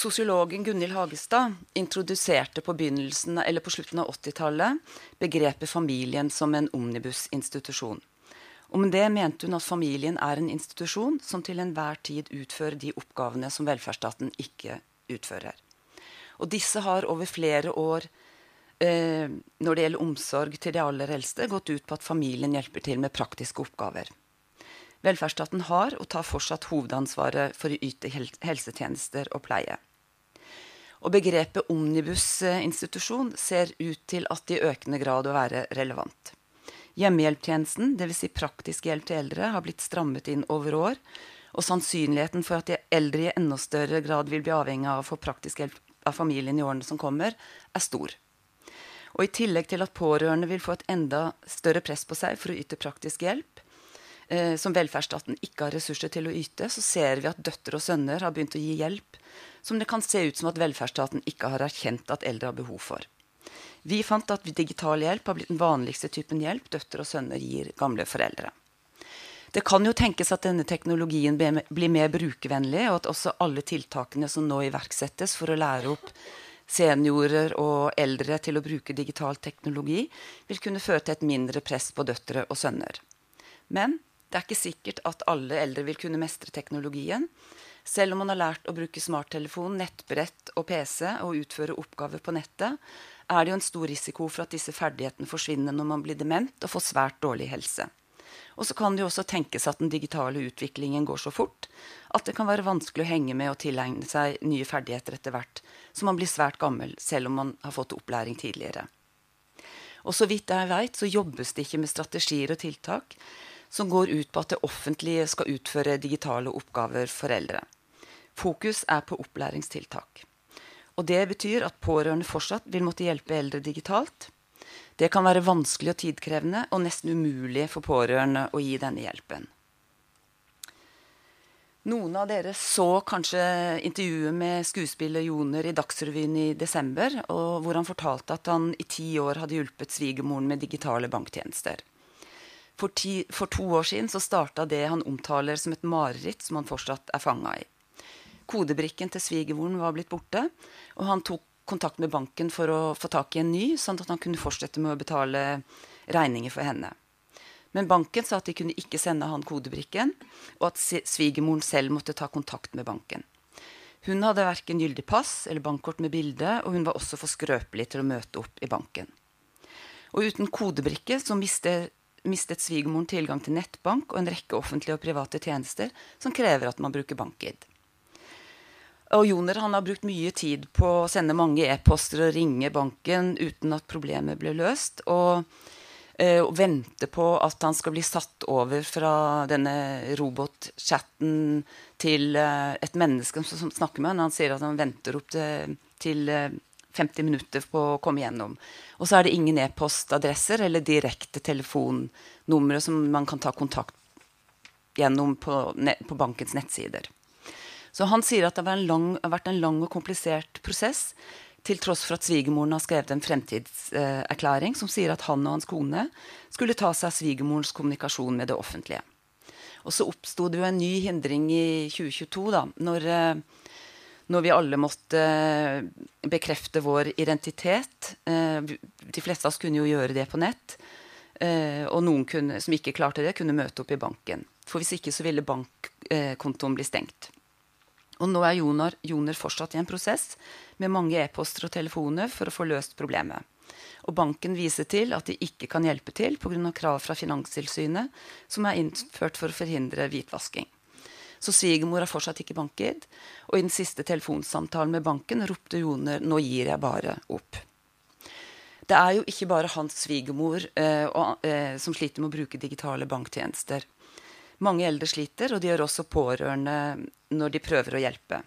Sosiologen Gunhild Hagestad introduserte på, på slutten av 80-tallet begrepet familien som en omnibusinstitusjon. Og med det mente hun at familien er en institusjon som til enhver tid utfører de oppgavene som velferdsstaten ikke utfører. Og disse har over flere år, eh, når det gjelder omsorg til de aller eldste, gått ut på at familien hjelper til med praktiske oppgaver. Velferdsstaten har og tar fortsatt hovedansvaret for å yte helsetjenester og pleie. Og begrepet omnibusinstitusjon ser ut til at i økende grad å være relevant. Hjemmehjelptjenesten, dvs. Si praktisk hjelp til eldre, har blitt strammet inn over år. Og sannsynligheten for at de eldre i enda større grad vil bli avhengig av å få praktisk hjelp av familien i årene som kommer, er stor. Og I tillegg til at pårørende vil få et enda større press på seg for å yte praktisk hjelp, eh, som velferdsstaten ikke har ressurser til å yte, så ser vi at døtre og sønner har begynt å gi hjelp som det kan se ut som at velferdsstaten ikke har erkjent at eldre har behov for. Vi fant at digital hjelp har blitt den vanligste typen hjelp døtre og sønner gir gamle foreldre. Det kan jo tenkes at denne teknologien blir mer brukervennlig, og at også alle tiltakene som nå iverksettes for å lære opp seniorer og eldre til å bruke digital teknologi, vil kunne føre til et mindre press på døtre og sønner. Men det er ikke sikkert at alle eldre vil kunne mestre teknologien. Selv om man har lært å bruke smarttelefon, nettbrett og PC og utføre oppgaver på nettet, er det jo en stor risiko for at disse ferdighetene forsvinner når man blir dement og får svært dårlig helse. Og så kan det jo også tenkes at den digitale utviklingen går så fort at det kan være vanskelig å henge med og tilegne seg nye ferdigheter etter hvert, så man blir svært gammel selv om man har fått opplæring tidligere. Og så vidt jeg veit, så jobbes det ikke med strategier og tiltak som går ut på at det offentlige skal utføre digitale oppgaver for eldre. Fokus er på opplæringstiltak. Og Det betyr at pårørende fortsatt vil måtte hjelpe eldre digitalt. Det kan være vanskelig og tidkrevende og nesten umulig for pårørende å gi denne hjelpen. Noen av dere så kanskje intervjuet med skuespiller Joner i Dagsrevyen i desember, hvor han fortalte at han i ti år hadde hjulpet svigermoren med digitale banktjenester. For, ti, for to år siden så starta det han omtaler som et mareritt som han fortsatt er fanga i. Kodebrikken til svigermoren var blitt borte, og han tok kontakt med banken for å få tak i en ny, sånn at han kunne fortsette med å betale regninger for henne. Men banken sa at de kunne ikke sende han kodebrikken, og at svigermoren selv måtte ta kontakt med banken. Hun hadde verken gyldig pass eller bankkort med bilde, og hun var også for skrøpelig til å møte opp i banken. Og uten kodebrikke så mistet, mistet svigermoren tilgang til nettbank og en rekke offentlige og private tjenester som krever at man bruker BankID. Og Joner han har brukt mye tid på å sende mange e-poster og ringe banken uten at problemet ble løst. Og, eh, vente på at han skal bli satt over fra denne robotchatten til eh, et menneske som, som snakker med han. Han sier at han venter opp til, til eh, 50 minutter på å komme gjennom. Og så er det ingen e-postadresser eller direkte telefonnumre som man kan ta kontakt gjennom på, på bankens nettsider. Så han sier at det har vært en lang og komplisert prosess, til tross for at svigermoren har skrevet en fremtidserklæring som sier at han og hans kone skulle ta seg av svigermorens kommunikasjon med det offentlige. Og så oppsto det jo en ny hindring i 2022, da, når, eh, når vi alle måtte eh, bekrefte vår identitet. Eh, de fleste av oss kunne jo gjøre det på nett. Og noen kunne, som ikke klarte det, kunne møte opp i banken. For hvis ikke så ville bankkontoen bli stengt. Og nå er Jonar, Joner fortsatt i en prosess med mange e-poster og telefoner for å få løst problemet. Og banken viser til at de ikke kan hjelpe til pga. krav fra Finanstilsynet som er innført for å forhindre hvitvasking. Så svigermor har fortsatt ikke banket, og i den siste telefonsamtalen med banken ropte Joner 'nå gir jeg bare opp'. Det er jo ikke bare hans svigermor eh, eh, som sliter med å bruke digitale banktjenester. Mange eldre sliter, og de gjør også pårørende når de prøver å hjelpe.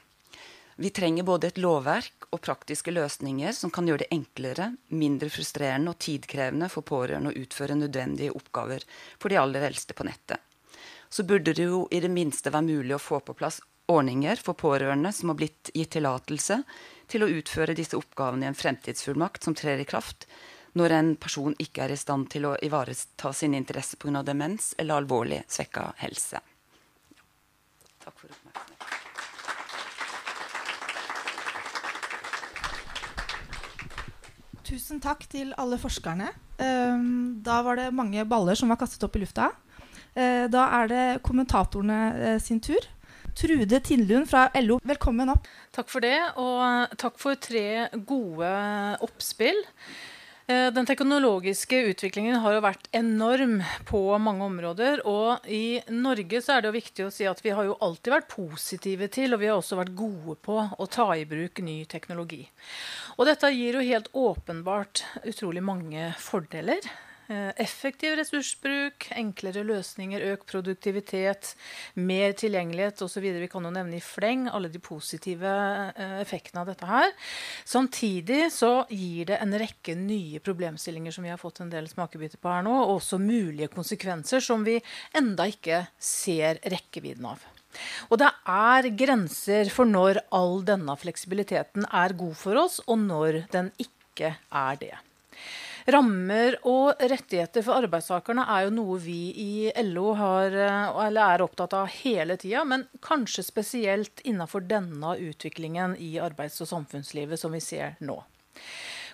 Vi trenger både et lovverk og praktiske løsninger som kan gjøre det enklere, mindre frustrerende og tidkrevende for pårørende å utføre nødvendige oppgaver for de aller eldste på nettet. Så burde det jo i det minste være mulig å få på plass ordninger for pårørende som har blitt gitt tillatelse til å utføre disse oppgavene i en fremtidsfullmakt som trer i kraft når en person ikke er i stand til å ivareta sin interesse pga. demens eller alvorlig svekka helse. Takk for oppmerksomheten.
Tusen takk til alle forskerne. Ehm, da var det mange baller som var kastet opp i lufta. Eh, da er det kommentatorene eh, sin tur. Trude Tindlund fra LO, velkommen opp.
Takk for det, og takk for tre gode oppspill. Eh, den teknologiske utviklingen har jo vært enorm på mange områder. Og i Norge så er det jo viktig å si at vi har jo alltid vært positive til, og vi har også vært gode på å ta i bruk ny teknologi. Og dette gir jo helt åpenbart utrolig mange fordeler. Eh, effektiv ressursbruk, enklere løsninger, økt produktivitet, mer tilgjengelighet osv. Vi kan jo nevne i fleng alle de positive eh, effektene av dette her. Samtidig så gir det en rekke nye problemstillinger som vi har fått en del smakebiter på her nå, og også mulige konsekvenser som vi enda ikke ser rekkevidden av. Og det er grenser for når all denne fleksibiliteten er god for oss, og når den ikke er det. Rammer og rettigheter for arbeidstakerne er jo noe vi i LO har, eh, er opptatt av hele tida, men kanskje spesielt innenfor denne utviklingen i arbeids- og samfunnslivet som vi ser nå.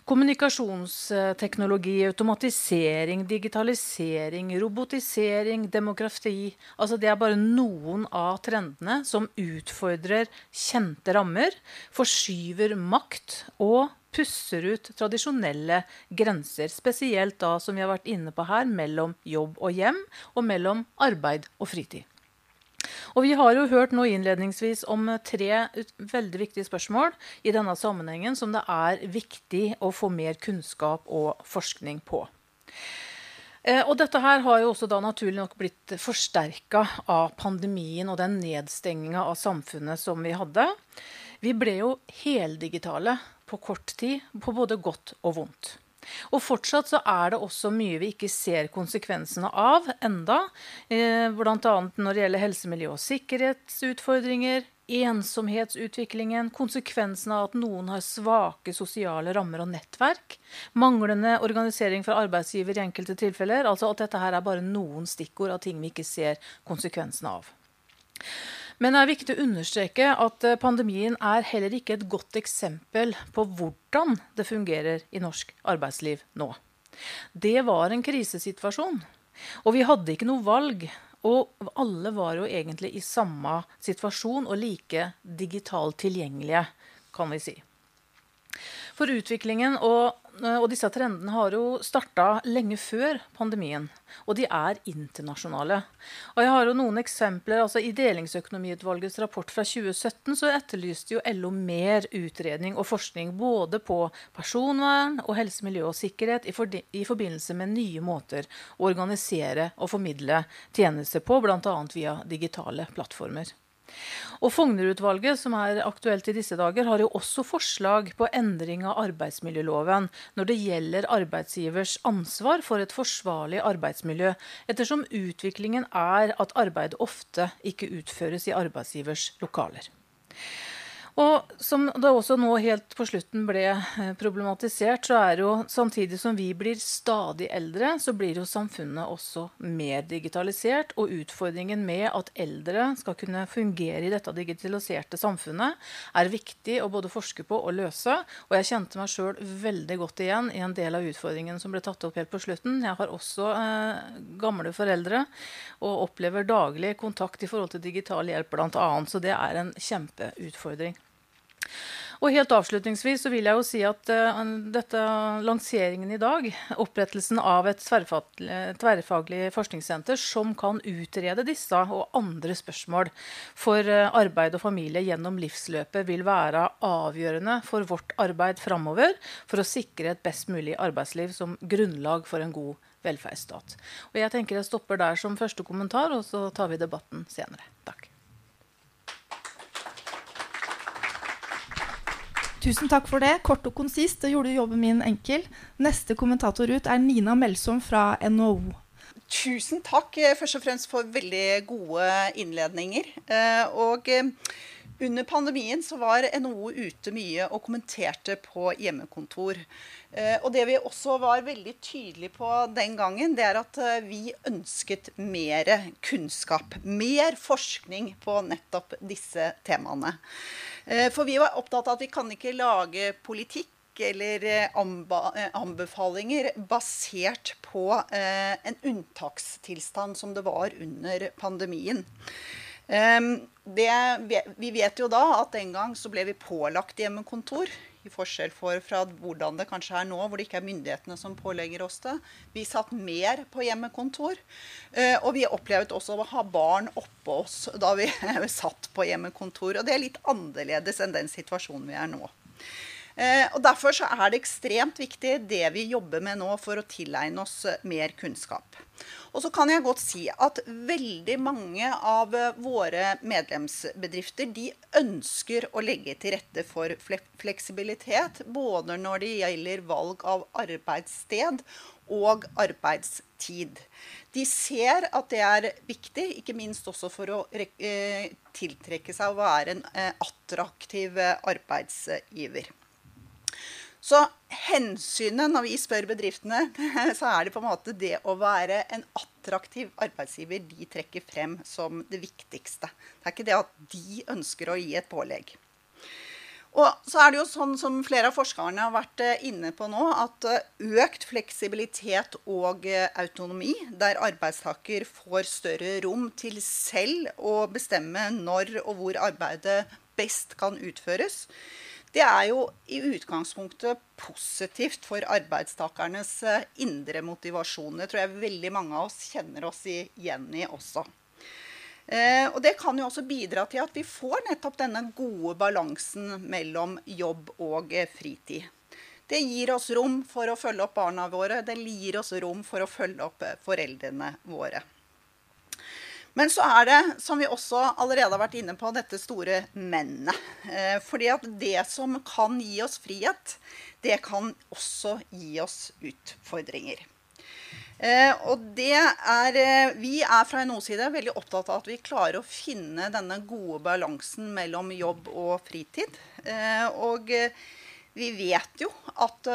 Kommunikasjonsteknologi, automatisering, digitalisering, robotisering, demografi altså Det er bare noen av trendene som utfordrer kjente rammer, forskyver makt og pusser ut tradisjonelle grenser. Spesielt da, som vi har vært inne på her, mellom jobb og hjem, og mellom arbeid og fritid. Og Vi har jo hørt nå innledningsvis om tre veldig viktige spørsmål i denne sammenhengen som det er viktig å få mer kunnskap og forskning på. Eh, og dette her har jo også da naturlig nok blitt forsterka av pandemien og den nedstenginga av samfunnet som vi hadde. Vi ble jo heldigitale på kort tid, på både godt og vondt. Og fortsatt så er det også mye vi ikke ser konsekvensene av enda, eh, Bl.a. når det gjelder helse, miljø og sikkerhetsutfordringer, ensomhetsutviklingen, konsekvensene av at noen har svake sosiale rammer og nettverk, manglende organisering fra arbeidsgiver i enkelte tilfeller. Altså at dette her er bare noen stikkord av ting vi ikke ser konsekvensene av. Men det er viktig å understreke at eh, pandemien er heller ikke et godt eksempel på hvordan det fungerer i norsk arbeidsliv nå. Det var en krisesituasjon, og vi hadde ikke noe valg. Og alle var jo egentlig i samme situasjon og like digitalt tilgjengelige, kan vi si. For utviklingen og og disse trendene har jo starta lenge før pandemien. Og de er internasjonale. Og jeg har jo noen eksempler. altså I Delingsøkonomiutvalgets rapport fra 2017 så etterlyste jo LO mer utredning og forskning både på personvern og helse, miljø og sikkerhet i, i forbindelse med nye måter å organisere og formidle tjenester på, bl.a. via digitale plattformer. Og Fougner-utvalget, som er aktuelt i disse dager, har jo også forslag på endring av arbeidsmiljøloven når det gjelder arbeidsgivers ansvar for et forsvarlig arbeidsmiljø, ettersom utviklingen er at arbeid ofte ikke utføres i arbeidsgivers lokaler. Og som det også nå helt på slutten ble eh, problematisert, så er jo samtidig som vi blir stadig eldre, så blir jo samfunnet også mer digitalisert. Og utfordringen med at eldre skal kunne fungere i dette digitaliserte samfunnet, er viktig å både forske på og løse. Og jeg kjente meg sjøl veldig godt igjen i en del av utfordringen som ble tatt opp helt på slutten. Jeg har også eh, gamle foreldre og opplever daglig kontakt i forhold til digital hjelp bl.a. Så det er en kjempeutfordring. Og helt avslutningsvis så vil jeg jo si at uh, dette lanseringen i dag, opprettelsen av et tverrfaglig, tverrfaglig forskningssenter som kan utrede disse og andre spørsmål for uh, arbeid og familie gjennom livsløpet, vil være avgjørende for vårt arbeid framover for å sikre et best mulig arbeidsliv som grunnlag for en god velferdsstat. Og jeg tenker jeg stopper der som første kommentar, og så tar vi debatten senere. Takk.
Tusen takk for det. Kort og konsist. Det gjorde jobben min enkel. Neste kommentator ut er Nina Melsom fra NHO.
Tusen takk eh, først og fremst for veldig gode innledninger. Eh, og eh, under pandemien så var NHO ute mye og kommenterte på hjemmekontor. Og det vi også var veldig tydelige på den gangen, det er at vi ønsket mer kunnskap. Mer forskning på nettopp disse temaene. Eh, for vi var opptatt av at vi kan ikke lage politikk eller eh, eh, anbefalinger basert på en unntakstilstand som det var under pandemien. Det, vi vet jo da at den gang så ble vi pålagt hjemmekontor i forskjell for fra hvordan det kanskje er nå, hvor det ikke er myndighetene som pålegger oss det. Vi satt mer på hjemmekontor. Eh, og vi opplevde også å ha barn oppå oss da vi satt på hjemmekontor. Og det er litt annerledes enn den situasjonen vi er nå. Eh, og Derfor så er det ekstremt viktig det vi jobber med nå for å tilegne oss eh, mer kunnskap. Og så kan jeg godt si at veldig mange av eh, våre medlemsbedrifter de ønsker å legge til rette for fleksibilitet, både når det gjelder valg av arbeidssted og arbeidstid. De ser at det er viktig, ikke minst også for å tiltrekke seg å være en attraktiv arbeidsgiver. Så hensynet når vi spør bedriftene, så er det på en måte det å være en attraktiv arbeidsgiver de trekker frem som det viktigste. Det er ikke det at de ønsker å gi et pålegg. Og så er det jo sånn som flere av forskerne har vært eh, inne på nå, at eh, økt fleksibilitet og eh, autonomi, der arbeidstaker får større rom til selv å bestemme når og hvor arbeidet best kan utføres, det er jo i utgangspunktet positivt for arbeidstakernes eh, indre motivasjon. Det tror jeg veldig mange av oss kjenner oss igjen i også. Eh, og Det kan jo også bidra til at vi får nettopp denne gode balansen mellom jobb og eh, fritid. Det gir oss rom for å følge opp barna våre, det gir oss rom for å følge opp foreldrene våre. Men så er det, som vi også allerede har vært inne på, dette store mennet. Eh, fordi at det som kan gi oss frihet, det kan også gi oss utfordringer. Eh, og det er eh, Vi er fra NHOs side veldig opptatt av at vi klarer å finne denne gode balansen mellom jobb og fritid. Eh, og vi vet jo at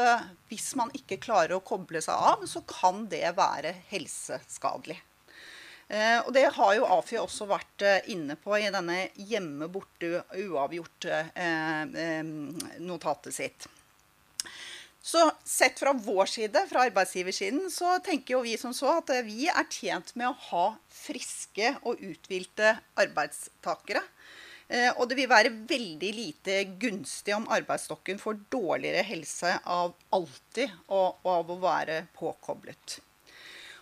hvis man ikke klarer å koble seg av, så kan det være helseskadelig. Eh, og Det har jo AFI også vært eh, inne på i denne hjemme borte uavgjort-notatet eh, sitt. Så sett fra vår side, fra arbeidsgiversiden, så tenker jo vi som så at vi er tjent med å ha friske og uthvilte arbeidstakere. Og det vil være veldig lite gunstig om arbeidsstokken får dårligere helse av alltid og av å være påkoblet.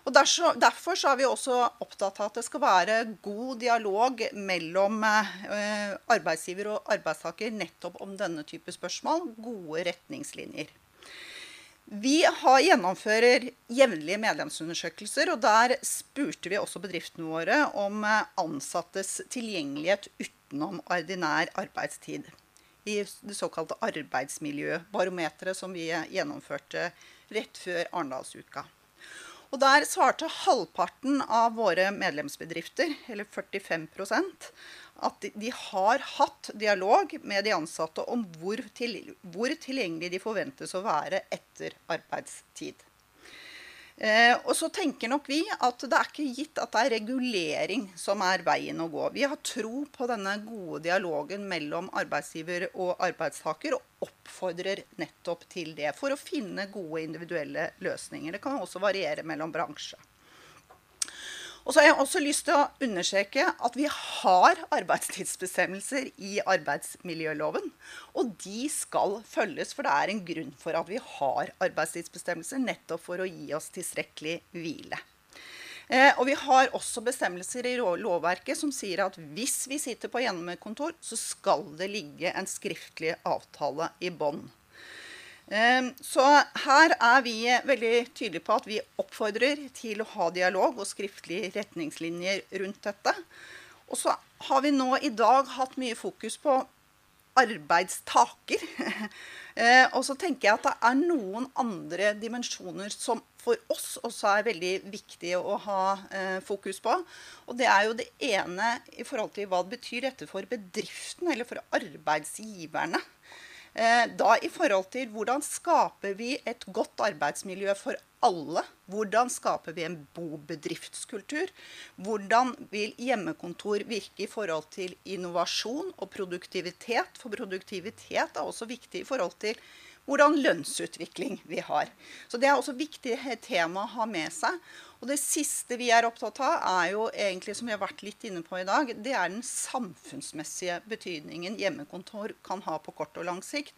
Og derfor, derfor er vi også opptatt av at det skal være god dialog mellom eh, arbeidsgiver og arbeidstaker nettopp om denne type spørsmål. Gode retningslinjer. Vi har, gjennomfører jevnlige medlemsundersøkelser, og der spurte vi også bedriftene våre om eh, ansattes tilgjengelighet utenom ordinær arbeidstid. I det såkalte arbeidsmiljøbarometeret som vi gjennomførte rett før Arendalsuka. Og der svarte halvparten av våre medlemsbedrifter, eller 45% at de har hatt dialog med de ansatte om hvor, til, hvor tilgjengelig de forventes å være etter arbeidstid. Eh, og så tenker nok vi at det er ikke gitt at det er regulering som er veien å gå. Vi har tro på denne gode dialogen mellom arbeidsgiver og arbeidstaker, og oppfordrer nettopp til det for å finne gode individuelle løsninger. Det kan også variere mellom bransjer. Og så har jeg også lyst til å understreke at vi har arbeidstidsbestemmelser i arbeidsmiljøloven. Og de skal følges, for det er en grunn for at vi har arbeidstidsbestemmelser. Nettopp for å gi oss tilstrekkelig hvile. Eh, og vi har også bestemmelser i lovverket som sier at hvis vi sitter på hjemmekontor, så skal det ligge en skriftlig avtale i bånd. Ehm, så her er vi veldig tydelige på at vi oppfordrer til å ha dialog og skriftlige retningslinjer rundt dette. Og så har vi nå i dag hatt mye fokus på arbeidstaker. Eh, og så tenker jeg at det er noen andre dimensjoner som for oss også er veldig viktige å ha eh, fokus på. Og det er jo det ene i forhold til hva det betyr dette for bedriften eller for arbeidsgiverne. Eh, da i forhold til hvordan skaper vi et godt arbeidsmiljø for alle? Hvordan skaper vi en bobedriftskultur? Hvordan vil hjemmekontor virke i forhold til innovasjon og produktivitet? For produktivitet er også viktig i forhold til hvordan lønnsutvikling vi har. Så Det er også viktig tema å ha med seg. Og Det siste vi er opptatt av, er jo egentlig, som vi har vært litt inne på i dag, det er den samfunnsmessige betydningen hjemmekontor kan ha på kort og lang sikt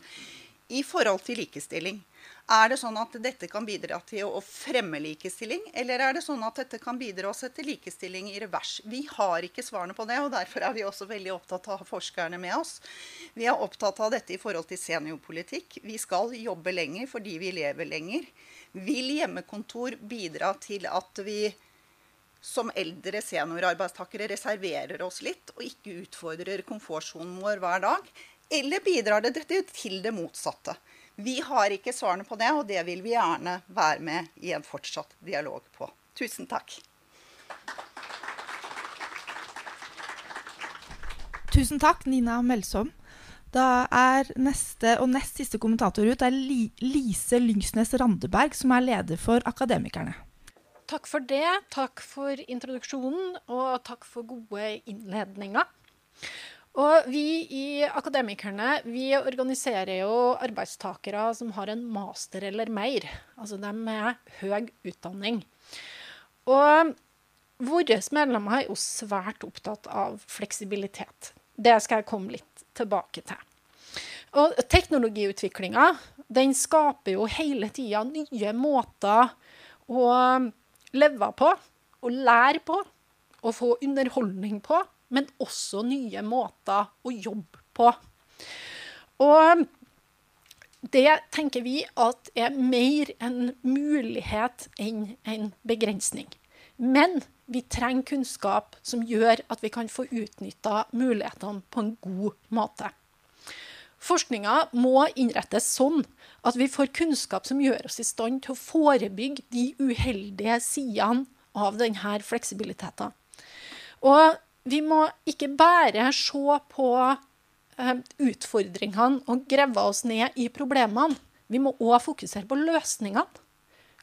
i forhold til likestilling. Er det sånn at dette kan bidra til å fremme likestilling, eller er det sånn at dette kan bidra å sette likestilling i revers? Vi har ikke svarene på det, og derfor er vi også veldig opptatt av forskerne med oss. Vi er opptatt av dette i forhold til seniorpolitikk. Vi skal jobbe lenger fordi vi lever lenger. Vil hjemmekontor bidra til at vi som eldre seniorarbeidstakere reserverer oss litt og ikke utfordrer komfortsonen vår hver dag? Eller bidrar det til det motsatte? Vi har ikke svarene på det, og det vil vi gjerne være med i en fortsatt dialog på. Tusen takk.
Tusen takk, Nina Melsom. Da er neste og nest siste kommentator ut er Lise Lyngsnes Randeberg, som er leder for Akademikerne.
Takk for det. Takk for introduksjonen, og takk for gode innledninger. Og vi i Akademikerne vi organiserer jo arbeidstakere som har en master eller mer. Altså de med høy utdanning. Og våre medlemmer er jo svært opptatt av fleksibilitet. Det skal jeg komme litt tilbake til. Og teknologiutviklinga den skaper jo hele tida nye måter å leve på, å lære på, og få underholdning på men også nye måter å jobbe på. Og det tenker vi at er mer en mulighet enn en begrensning. Men vi trenger kunnskap som gjør at vi kan få utnytta mulighetene på en god måte. Forskninga må innrettes sånn at vi får kunnskap som gjør oss i stand til å forebygge de uheldige sidene av denne fleksibiliteten. Og vi må ikke bare se på eh, utfordringene og grave oss ned i problemene. Vi må òg fokusere på løsningene.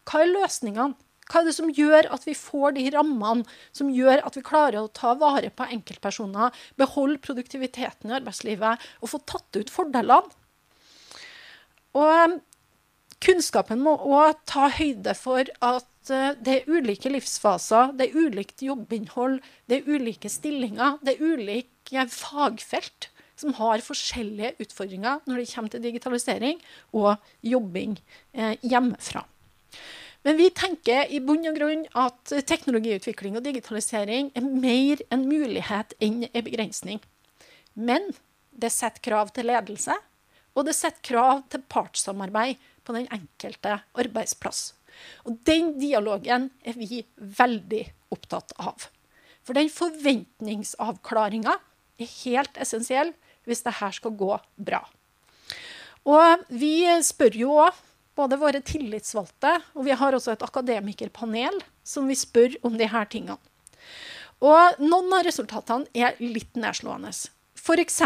Hva er løsningene? Hva er det som gjør at vi får de rammene som gjør at vi klarer å ta vare på enkeltpersoner, beholde produktiviteten i arbeidslivet og få tatt ut fordelene? Og eh, kunnskapen må òg ta høyde for at det er ulike livsfaser, det er ulikt jobbinnhold, det er ulike stillinger, det er ulike fagfelt som har forskjellige utfordringer når det kommer til digitalisering og jobbing eh, hjemmefra. Men vi tenker i bunn og grunn at teknologiutvikling og digitalisering er mer en mulighet enn en begrensning. Men det setter krav til ledelse, og det setter krav til partssamarbeid på den enkelte arbeidsplass. Og den dialogen er vi veldig opptatt av. For den forventningsavklaringa er helt essensiell hvis det her skal gå bra. Og vi spør jo òg både våre tillitsvalgte, og vi har også et akademikerpanel som vi spør om her tingene. Og noen av resultatene er litt nedslående. F.eks.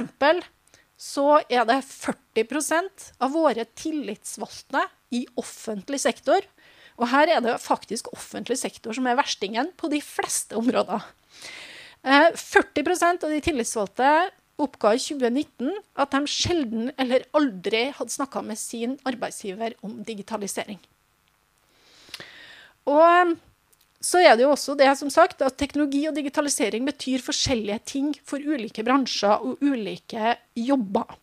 så er det 40% av våre tillitsvalgte i offentlig sektor. Og her er det faktisk offentlig sektor som er verstingen på de fleste områder. 40 eh, av de tillitsvalgte oppga i 2019 at de sjelden eller aldri hadde snakka med sin arbeidsgiver om digitalisering. Og så er det jo også det som sagt, at teknologi og digitalisering betyr forskjellige ting for ulike bransjer og ulike jobber.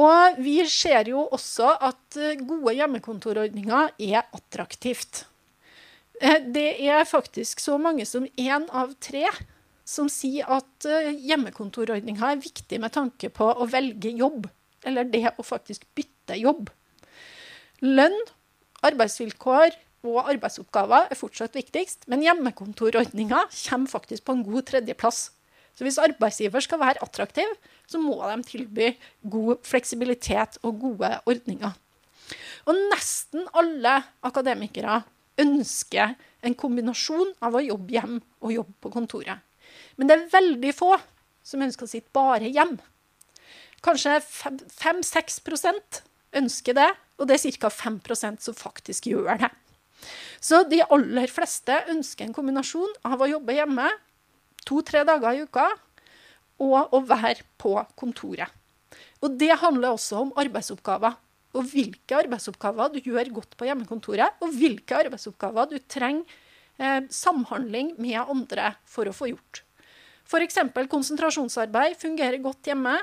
Og vi ser jo også at gode hjemmekontorordninger er attraktivt. Eh, det er faktisk så mange som én av tre som sier at uh, hjemmekontorordninga er viktig med tanke på å velge jobb, eller det å faktisk bytte jobb. Lønn, arbeidsvilkår og arbeidsoppgaver er fortsatt viktigst, men hjemmekontorordninga kommer faktisk på en god tredjeplass. Så hvis arbeidsgiver skal være attraktiv, så må de tilby god fleksibilitet og gode ordninger. Og nesten alle akademikere ønsker en kombinasjon av å jobbe hjem og jobbe på kontoret. Men det er veldig få som ønsker å sitte bare hjem. Kanskje 5-6% ønsker det, og det er ca. 5% som faktisk gjør det. Så de aller fleste ønsker en kombinasjon av å jobbe hjemme to-tre dager i uka og å være på kontoret. Og det handler også om arbeidsoppgaver. Og hvilke arbeidsoppgaver du gjør godt på hjemmekontoret, og hvilke arbeidsoppgaver du trenger eh, samhandling med andre for å få gjort. F.eks. konsentrasjonsarbeid fungerer godt hjemme.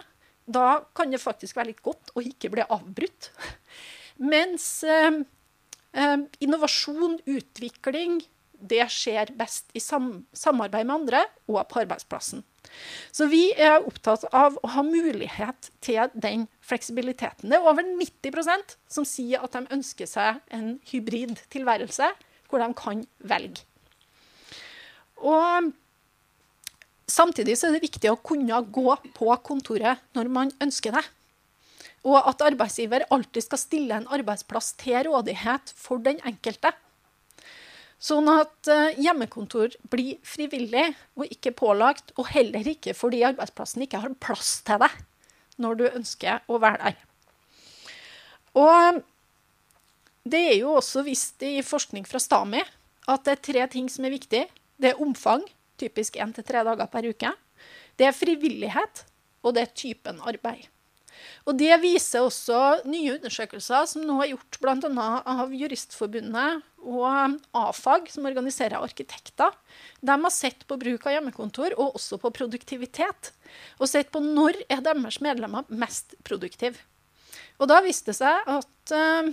Da kan det faktisk være litt godt å ikke bli avbrutt. Mens eh, eh, innovasjon, utvikling, det skjer best i sam samarbeid med andre og på arbeidsplassen. Så vi er opptatt av å ha mulighet til den fleksibiliteten. Det er over 90% som sier at de ønsker seg en hybrid tilværelse, hvor de kan velge. Og Samtidig er det viktig å kunne gå på kontoret når man ønsker det. Og at arbeidsgiver alltid skal stille en arbeidsplass til rådighet for den enkelte. Sånn at eh, hjemmekontor blir frivillig og ikke pålagt, og heller ikke fordi arbeidsplassen ikke har plass til deg når du ønsker å være der. Og det er jo også vist i forskning fra STAMI at det er tre ting som er viktig. Det er omfang, typisk én til tre dager per uke. Det er frivillighet, og det er typen arbeid. Og Det viser også nye undersøkelser som nå er gjort bl.a. av Juristforbundet og AFAG, som organiserer arkitekter. De har sett på bruk av hjemmekontor og også på produktivitet. Og sett på når er deres medlemmer mest produktive. Og da viste det seg at uh,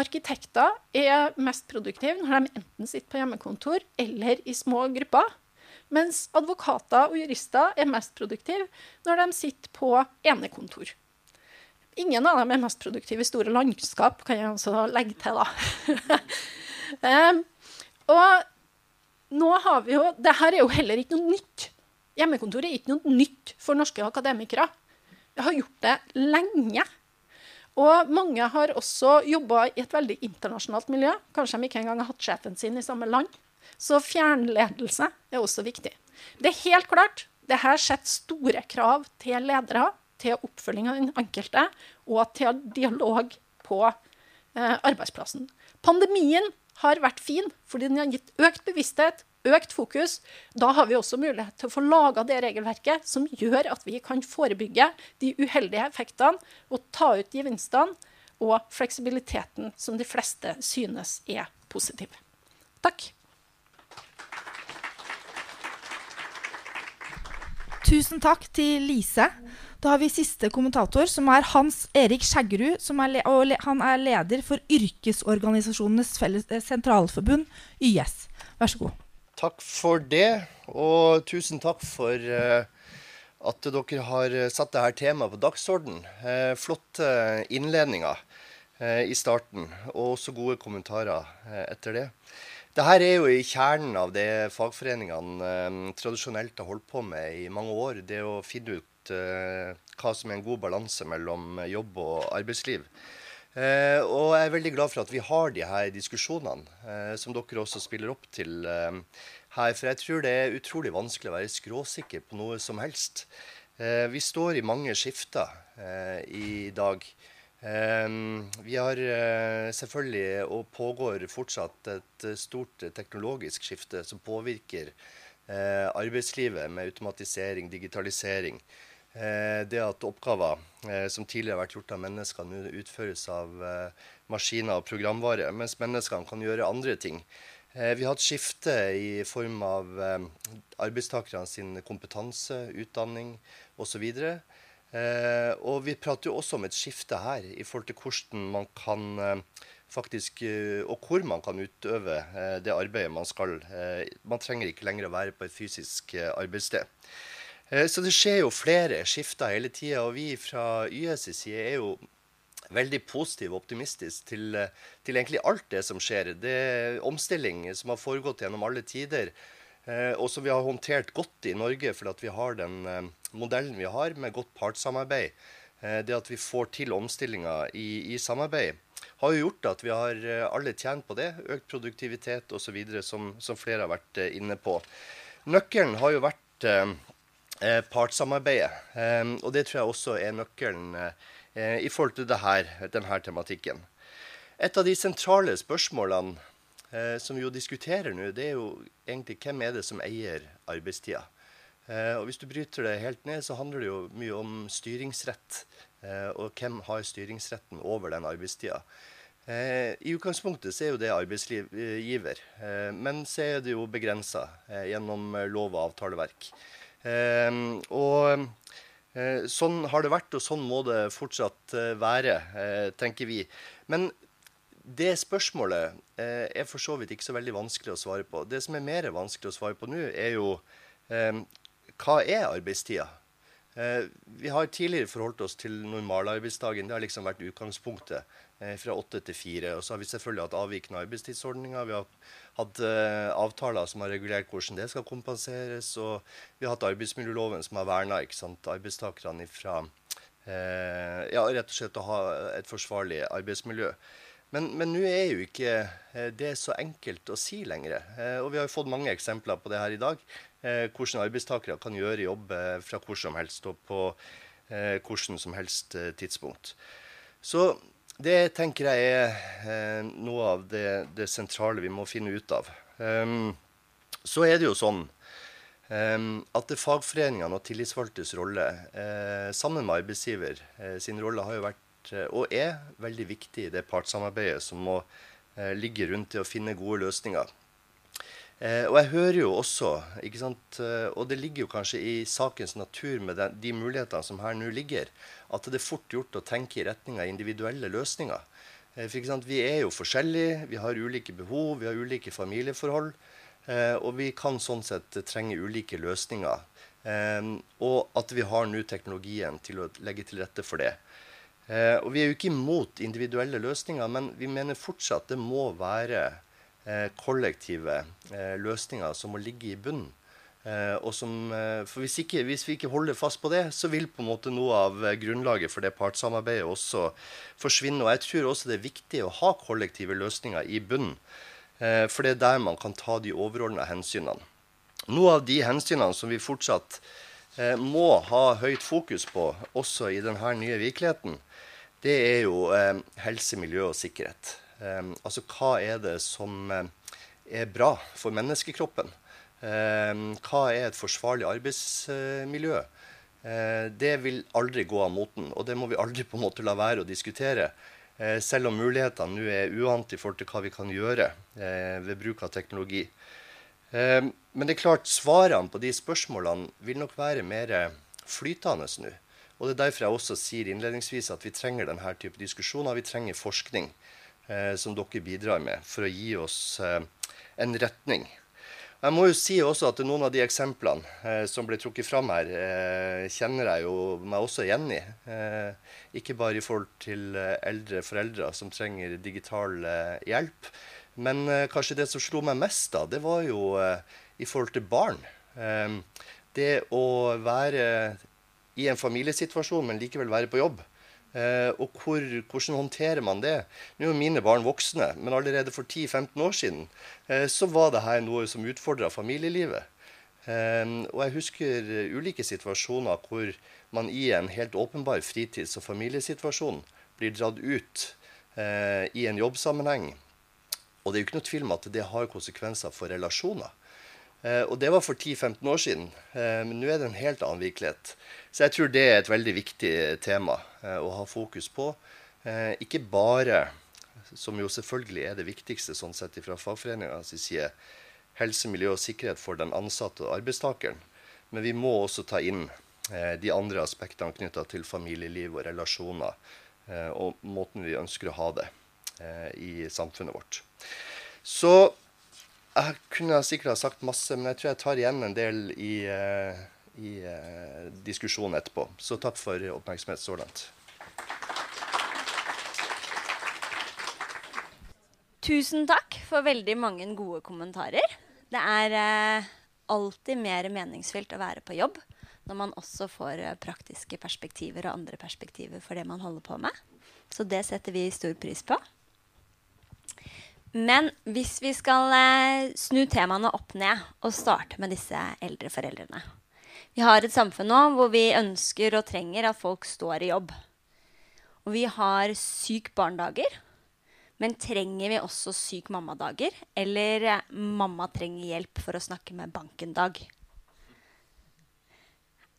arkitekter er mest produktive når de enten sitter på hjemmekontor eller i små grupper. Mens advokater og jurister er mest produktive når de sitter på enekontor. Ingen av dem er mest produktive i store landskap, kan jeg også legge til, da. um, og nå har vi jo Dette er jo heller ikke noe nytt. Hjemmekontor er ikke noe nytt for norske akademikere. Vi har gjort det lenge. Og mange har også jobba i et veldig internasjonalt miljø. Kanskje de ikke engang har hatt sjefen sin i samme land. Så fjernledelse er også viktig. Det er helt klart det her setter store krav til ledere, til oppfølging av den enkelte og til dialog på eh, arbeidsplassen. Pandemien har vært fin fordi den har gitt økt bevissthet, økt fokus. Da har vi også mulighet til å få laga det regelverket som gjør at vi kan forebygge de uheldige effektene og ta ut gevinstene og fleksibiliteten som de fleste synes er positiv. Takk.
Tusen takk til Lise. Da har vi siste kommentator, som er Hans Erik Skjeggerud. Som er han er leder for Yrkesorganisasjonenes felles, eh, sentralforbund, YS. Vær så god.
Takk for det, og tusen takk for uh, at dere har satt dette temaet på dagsorden. Uh, flotte innledninger i starten, og også gode kommentarer etter det. Dette er jo i kjernen av det fagforeningene tradisjonelt har holdt på med i mange år. Det å finne ut hva som er en god balanse mellom jobb og arbeidsliv. Eh, og jeg er veldig glad for at vi har de her diskusjonene, eh, som dere også spiller opp til eh, her. For jeg tror det er utrolig vanskelig å være skråsikker på noe som helst. Eh, vi står i mange skifter eh, i dag. Eh, vi har selvfølgelig, og pågår fortsatt, et stort teknologisk skifte som påvirker arbeidslivet med automatisering, digitalisering. Eh, det at oppgaver eh, som tidligere har vært gjort av mennesker, nå utføres av eh, maskiner og programvare, mens menneskene kan gjøre andre ting. Vi har hatt skifte i form av arbeidstakerne sin kompetanse, utdanning osv. Og vi prater jo også om et skifte her i forhold til hvordan man kan faktisk, og hvor man kan utøve det arbeidet man skal. Man trenger ikke lenger å være på et fysisk arbeidssted. Eh, så det skjer jo flere skifter hele tida. Og vi fra YS' side er jo veldig positive og optimistiske til, eh, til, egentlig alt det som skjer. Det er omstilling som har foregått gjennom alle tider, eh, og som vi har håndtert godt i Norge fordi vi har den modellen vi har med godt partssamarbeid. Det at vi får til omstillinger i, i samarbeid, har jo gjort at vi har alle tjent på det. Økt produktivitet osv., som, som flere har vært inne på. Nøkkelen har jo vært Eh, partssamarbeidet. Eh, og det tror jeg også er nøkkelen eh, i forhold til denne tematikken. Et av de sentrale spørsmålene eh, som vi jo diskuterer nå, det er jo egentlig hvem er det som eier arbeidstida. og Hvis du bryter det helt ned, så handler det jo mye om styringsrett. og hvem har styringsretten over den arbeidstida. I utgangspunktet så er jo det arbeidsgiver, men så er det jo begrensa gjennom lov og avtaleverk. Og eh, sånn har det vært, og sånn må det fortsatt eh, være, eh, tenker vi. Men det spørsmålet er for så vidt ikke så veldig vanskelig å svare på. Det som er mer vanskelig å svare på nå, er jo eh, hva er arbeidstida? Vi har tidligere forholdt oss til normalarbeidsdagen. Det har liksom vært utgangspunktet fra åtte til fire. Og så har vi selvfølgelig hatt avvikende arbeidstidsordninger. Vi har hatt uh, avtaler som har regulert hvordan det skal kompenseres. Og vi har hatt arbeidsmiljøloven som har verna arbeidstakerne fra uh, ja, rett og slett å ha et forsvarlig arbeidsmiljø. Men nå er jo ikke uh, det så enkelt å si lenger. og vi har jo fått mange eksempler på det her i dag. hvordan arbeidstakere kan gjøre jobb fra hvor som helst og på hvordan som helst tidspunkt. Så det tenker jeg er eh, noe av det, det, sentrale vi må finne ut av. Um, så er det jo sånn um, at fagforeningene og tillitsvalgtes rolle eh, sammen med arbeidsgiver eh, sin rolle har jo vært eh, og er veldig viktig i det partssamarbeidet som må eh, ligge rundt det å finne gode løsninger. Eh, og jeg hører jo også, ikke sant, og det ligger jo kanskje i sakens natur med de mulighetene som her nå ligger, at det er fort gjort å tenke i retning av individuelle løsninger. For ikke sant, Vi er jo forskjellige, vi har ulike behov, vi har ulike familieforhold. Og vi kan sånn sett trenge ulike løsninger. Og at vi har nå teknologien til å legge til rette for det. Eh, og Vi er jo ikke imot individuelle løsninger, men vi mener fortsatt det må være Eh, kollektive eh, løsninger som må ligge i bunnen. Eh, som, for hvis, ikke, hvis, vi ikke holder fast på det, så vil på en måte noe av grunnlaget for det partssamarbeidet også forsvinne. Og jeg tror også det er viktig å ha kollektive løsninger i bunnen. For det er der man kan ta de overordna hensynene. Noe av de hensynene som vi fortsatt må ha høyt fokus på, også i denne nye virkeligheten, det er jo helse, miljø og sikkerhet. Eh, altså hva er det som eh, er bra for menneskekroppen? Eh, hva er et forsvarlig arbeidsmiljø? Eh, det vil aldri gå av moten, og det må vi aldri på en måte la være å diskutere. Eh, selv om mulighetene nå er uante i forhold til hva vi kan gjøre eh, ved bruk av teknologi. Eh, men det er klart svarene på de spørsmålene vil nok være mer flytende nå. Og det er derfor jeg også sier innledningsvis at vi trenger denne type diskusjoner. Vi trenger forskning eh, som dere bidrar med, for å gi oss eh, en retning. Jeg må jo si også at noen av de eksemplene eh, som ble trukket fram her, eh, kjenner jeg jo meg også igjen i. Eh, ikke bare i forhold til eh, eldre foreldre som trenger digital eh, hjelp. Men eh, kanskje det som slo meg mest, da, det var jo i forhold til barn. det å være i en familiesituasjon, men likevel være på jobb. Eh, og hvor, hvordan håndterer man det? Nå er mine barn voksne, men allerede for 10-15 år siden eh, så var det her noe som utfordra familielivet. Eh, og jeg husker ulike situasjoner hvor man i en helt åpenbar fritids- og familiesituasjon blir dratt ut i en jobbsammenheng. Og det er jo ikke noe tvil om at det har konsekvenser for relasjoner. Eh, og det var for 10-15 år siden. Eh, men nå er det en helt annen virkelighet. Så jeg tror det er et veldig viktig tema eh, å ha fokus på. Ikke bare, som jo selvfølgelig er det viktigste sånn sett fra fagforeningas side, helse, miljø og sikkerhet for den ansatte og arbeidstakeren. Men vi må også ta inn de andre aspektene knytta til familieliv og relasjoner. Og måten vi ønsker å ha det i samfunnet vårt. Så jeg kunne sikkert ha sagt masse, men jeg tror jeg tar igjen en del i, uh, i uh, diskusjonen etterpå. Så takk for oppmerksomhet så langt.
Tusen takk for veldig mange gode kommentarer. Det er uh, alltid mer meningsfylt å være på jobb når man også får praktiske perspektiver og andre perspektiver for det man holder på med. Så det setter vi stor pris på. Men hvis vi skal eh, snu temaene opp ned og starte med disse eldre foreldrene Vi har et samfunn nå hvor vi ønsker og trenger at folk står i jobb. Og vi har syk barndager. Men trenger vi også syk mammadager? Eller eh, mamma trenger hjelp for å snakke med banken-dag?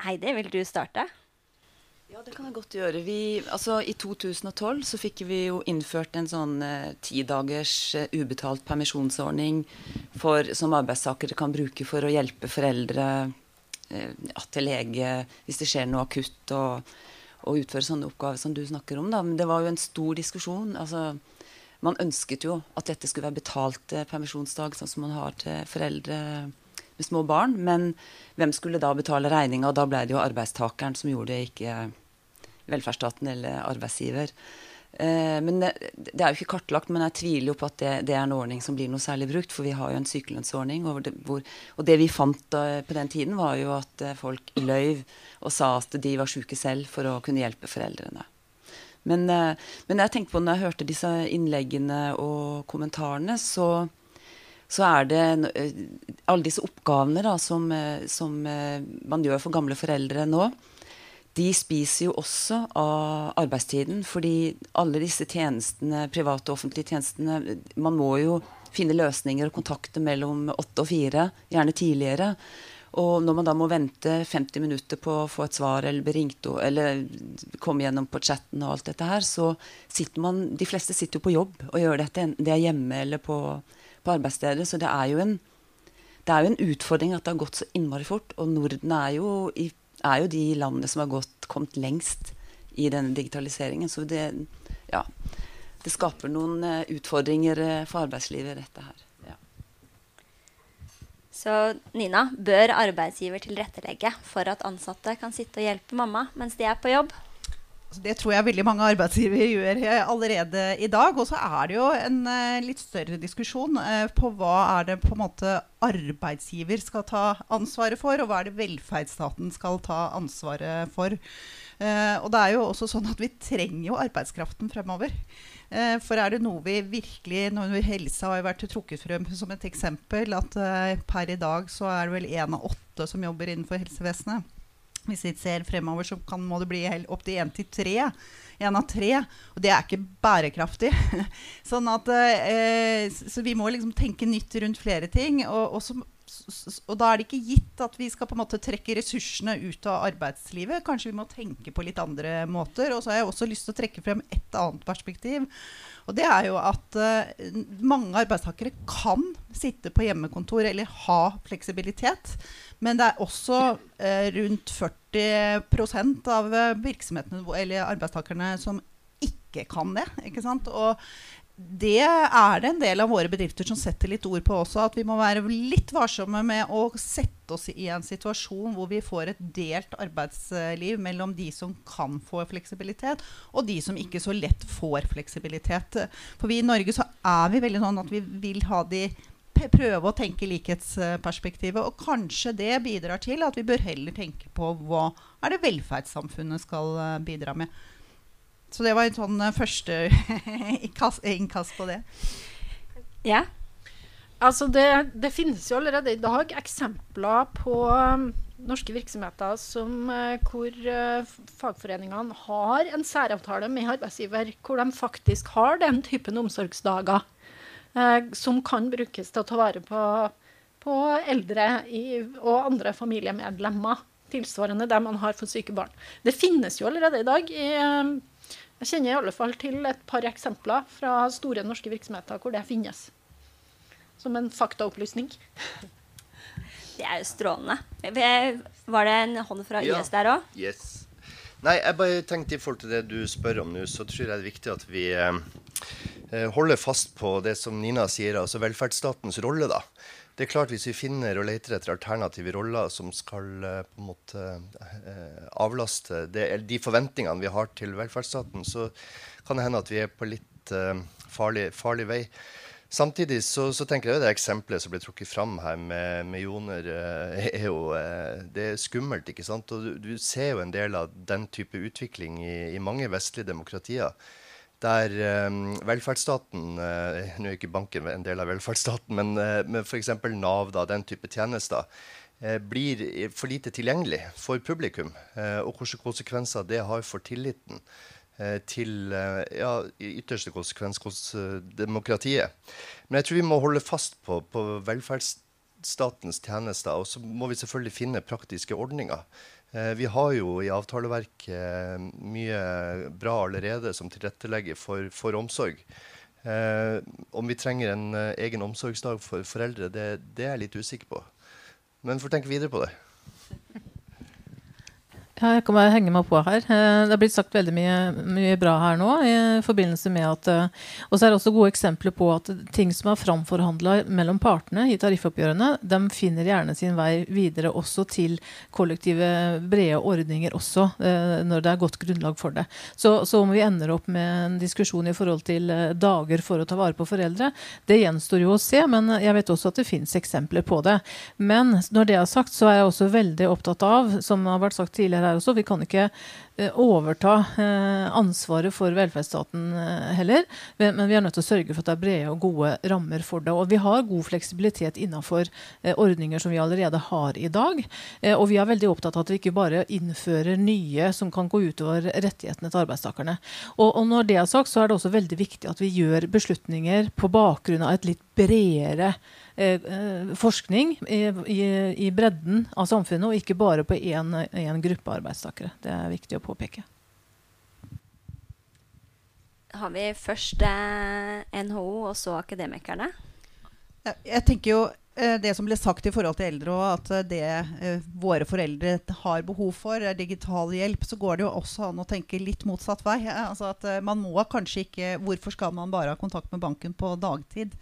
Heidi, vil du starte?
Ja, det kan jeg godt gjøre. Vi, altså, I 2012 så fikk vi jo innført en sånn eh, ti dagers eh, ubetalt permisjonsordning for, som arbeidstakere kan bruke for å hjelpe foreldre eh, til lege hvis det skjer noe akutt, og, og, utføre sånne oppgaver som du snakker om. Da. Men det var jo en stor diskusjon. Altså, man ønsket jo at dette skulle være betalt eh, permisjonsdag, sånn som man har til foreldre med små barn. Men hvem skulle da betale regninga? Da ble det jo arbeidstakeren som gjorde det, ikke velferdsstaten eller arbeidsgiver. Eh, men det, det, er jo ikke kartlagt, men jeg tviler jo på at det, det, er en ordning som blir noe særlig brukt. For vi har jo en sykelønnsordning. Og det, hvor, og det vi fant da, på den tiden, var jo at eh, folk løy og sa at de var syke selv for å kunne hjelpe foreldrene. Men, eh, men jeg tenkte på når jeg hørte disse innleggene og kommentarene, så så er det eh, alle disse oppgavene da, som, eh, som, eh, man gjør for gamle foreldre nå. De spiser jo også av arbeidstiden, fordi alle disse tjenestene, private og offentlige tjenestene Man må jo finne løsninger og kontakter mellom åtte og fire, gjerne tidligere. Og når man da må vente 50 minutter på å få et svar eller bli ringt eller komme gjennom på chatten og alt dette her, så sitter man De fleste sitter jo på jobb og gjør dette, enten det er hjemme eller på på arbeidsstedet. Så det er jo en, det er jo en utfordring at det har gått så innmari fort. Og Norden er jo, i, er jo de landene som har gått, kommet lengst i denne digitaliseringen. Så det, ja, det skaper noen uh, utfordringer uh, for arbeidslivet, dette her.
Så Nina, bør arbeidsgiver tilrettelegge for at ansatte kan sitte og hjelpe mamma mens de er på jobb?
Altså, det tror jeg veldig mange arbeidsgivere gjør eh, allerede i dag. Og så er det jo en uh, litt større diskusjon uh, på hva er det på en måte arbeidsgiver skal ta ansvaret for, og hva er det velferdsstaten skal ta ansvaret for. Uh, og det er jo også sånn at vi trenger jo arbeidskraften fremover. For er det noe vi virkelig når Helse har vært trukket frem som et eksempel, at per i dag så er det vel én av åtte som jobber innenfor helsevesenet. Hvis vi ser fremover, så kan, må det bli opptil én til tre. Én av tre. Og det er ikke bærekraftig. sånn at, eh, så vi må liksom tenke nytt rundt flere ting. Og, og så og da er det ikke gitt at vi skal på en måte trekke ressursene ut av arbeidslivet. Kanskje vi må tenke på litt andre måter. Og så har jeg også lyst til å trekke frem et annet perspektiv. Og det er jo at eh, mange arbeidstakere kan sitte på hjemmekontor eller ha fleksibilitet. Men det er også eh, rundt 40% av virksomhetene eller arbeidstakerne som ikke kan det. ikke sant? Og det er det en del av våre bedrifter som setter litt ord på også. At vi må være litt varsomme med å sette oss i en situasjon hvor vi får et delt arbeidsliv mellom de som kan få fleksibilitet, og de som ikke så lett får fleksibilitet. For vi i Norge så er vi veldig sånn at vi vil ha de prøve å tenke likhetsperspektivet. Og kanskje det bidrar til at vi bør heller tenke på hva er det velferdssamfunnet skal eh, bidra med. Så det var en sånn uh, første innkast på det.
Ja.
Altså det, det, finnes jo allerede i dag eksempler på um, norske virksomheter som, uh, hvor fagforeningene har en særavtale med arbeidsgiver, hvor de faktisk har den typen omsorgsdager som kan brukes til å ta vare på, på eldre i, og andre familiemedlemmer. Tilsvarende det man har for syke barn. Det finnes jo allerede i dag i um, jeg kjenner i alle fall til et par eksempler fra store norske virksomheter hvor det finnes. Som en faktaopplysning.
Det er jo strålende. Var det en hånd fra ja. IS der òg?
Yes. Nei, jeg bare tenkte i forhold til det du spør om nå, så tror jeg det er viktig at vi eh, eh, holder fast på det som Nina sier, altså velferdsstatens rolle, da det er klart Hvis vi finner og leter etter alternative roller som skal uh, på en måte uh, avlaste det, de forventningene vi har til velferdsstaten, så kan det hende at vi er på litt farlig, farlig, vei. Samtidig så, så, tenker jeg det eksempelet som ble trukket fram her med, med Joner, er jo det er skummelt. ikke sant? Og du, du, ser jo en del av den type utvikling i, i mange vestlige demokratier der um, velferdsstaten uh, Nå er ikke banken en del av velferdsstaten, men, uh, men f.eks. Nav, da, den type tjenester, uh, blir for lite tilgjengelig for publikum. Uh, og hvilke konsekvenser det har for tilliten til ja, ytterste konsekvens hos demokratiet. Men jeg tror vi må holde fast på, på velferdsstatens tjenester. Og så må vi selvfølgelig finne praktiske ordninger. Eh, vi har jo i avtaleverket eh, mye bra allerede som tilrettelegger for, for omsorg. Eh, om vi trenger en egen omsorgsdag for foreldre, det, det er jeg litt usikker på. Men får tenke videre på det.
Ja, jeg kan bare henge meg på her. Eh, det har blitt sagt veldig mye, mye bra her nå. i forbindelse med at, eh, Og så er det også gode eksempler på at ting som er framforhandla mellom partene i tariffoppgjørene, de finner gjerne sin vei videre også til kollektive, brede ordninger også, eh, når det er godt grunnlag for det. Så, så om vi ender opp med en diskusjon i forhold til dager for å ta vare på foreldre, det gjenstår jo å se. Men jeg vet også at det fins eksempler på det. Men når det er sagt, så er jeg også veldig opptatt av, som har vært sagt tidligere her også. Vi kan ikke eh, overta eh, ansvaret for velferdsstaten eh, heller. Men vi er nødt til å sørge for at det er brede og gode rammer for det. Og vi har god fleksibilitet innenfor ordninger som vi allerede har i dag. Og vi er veldig opptatt av at vi ikke bare innfører nye som kan gå utover rettighetene til arbeidstakerne. Og, når det er sagt, så er det også veldig viktig at vi gjør beslutninger på bakgrunn av et litt bredere forskning i, i, i, bredden av samfunnet, og ikke bare på én gruppe arbeidstakere. Det er viktig å påpeke.
Har vi først eh, NHO og så Akademikerne?
Jeg tenker jo eh, det som ble sagt i forhold til eldre, og at det eh, våre foreldre har behov for, er digital hjelp, så går det jo også an å tenke litt motsatt vei. Altså at Man må kanskje ikke Hvorfor skal man bare ha kontakt med banken på dagtid?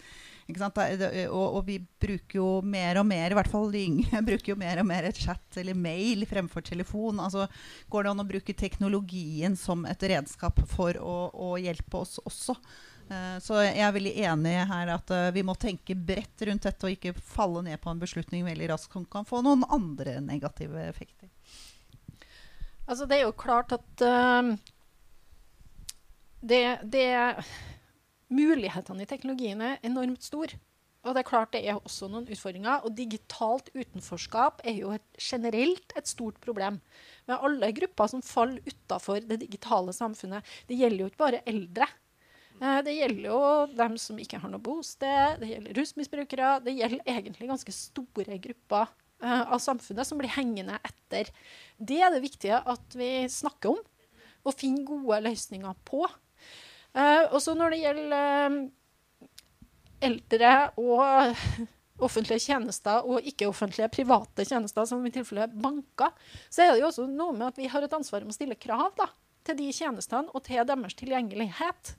Og, og, vi bruker jo mer og mer, i hvert fall de yngre, bruker jo mer og mer et chat eller mail fremfor telefon. Altså, går det an å bruke teknologien som et redskap for å, å hjelpe oss også? Uh, så jeg er veldig enig her at uh, vi må tenke bredt rundt dette og ikke falle ned på en beslutning veldig raskt som kan få noen andre negative effekter.
Altså, det er jo klart at uh, det, det mulighetene i teknologien er enormt store. Og det er klart det er også noen utfordringer. Og digitalt utenforskap er jo et, generelt et stort problem. Med alle grupper som faller utafor det digitale samfunnet. Det gjelder jo ikke bare eldre. Eh, det gjelder jo dem som ikke har noe bosted, det gjelder rusmisbrukere. Det gjelder egentlig ganske store grupper eh, av samfunnet som blir hengende etter. Det er det viktige at vi snakker om og finner gode løsninger på. Uh, og når det gjelder uh, eldre og offentlige tjenester og ikke-offentlige private tjenester, som i tilfelle banker, så er det jo også noe med at vi har et ansvar om å stille krav da, til de tjenestene og til deres tilgjengelighet.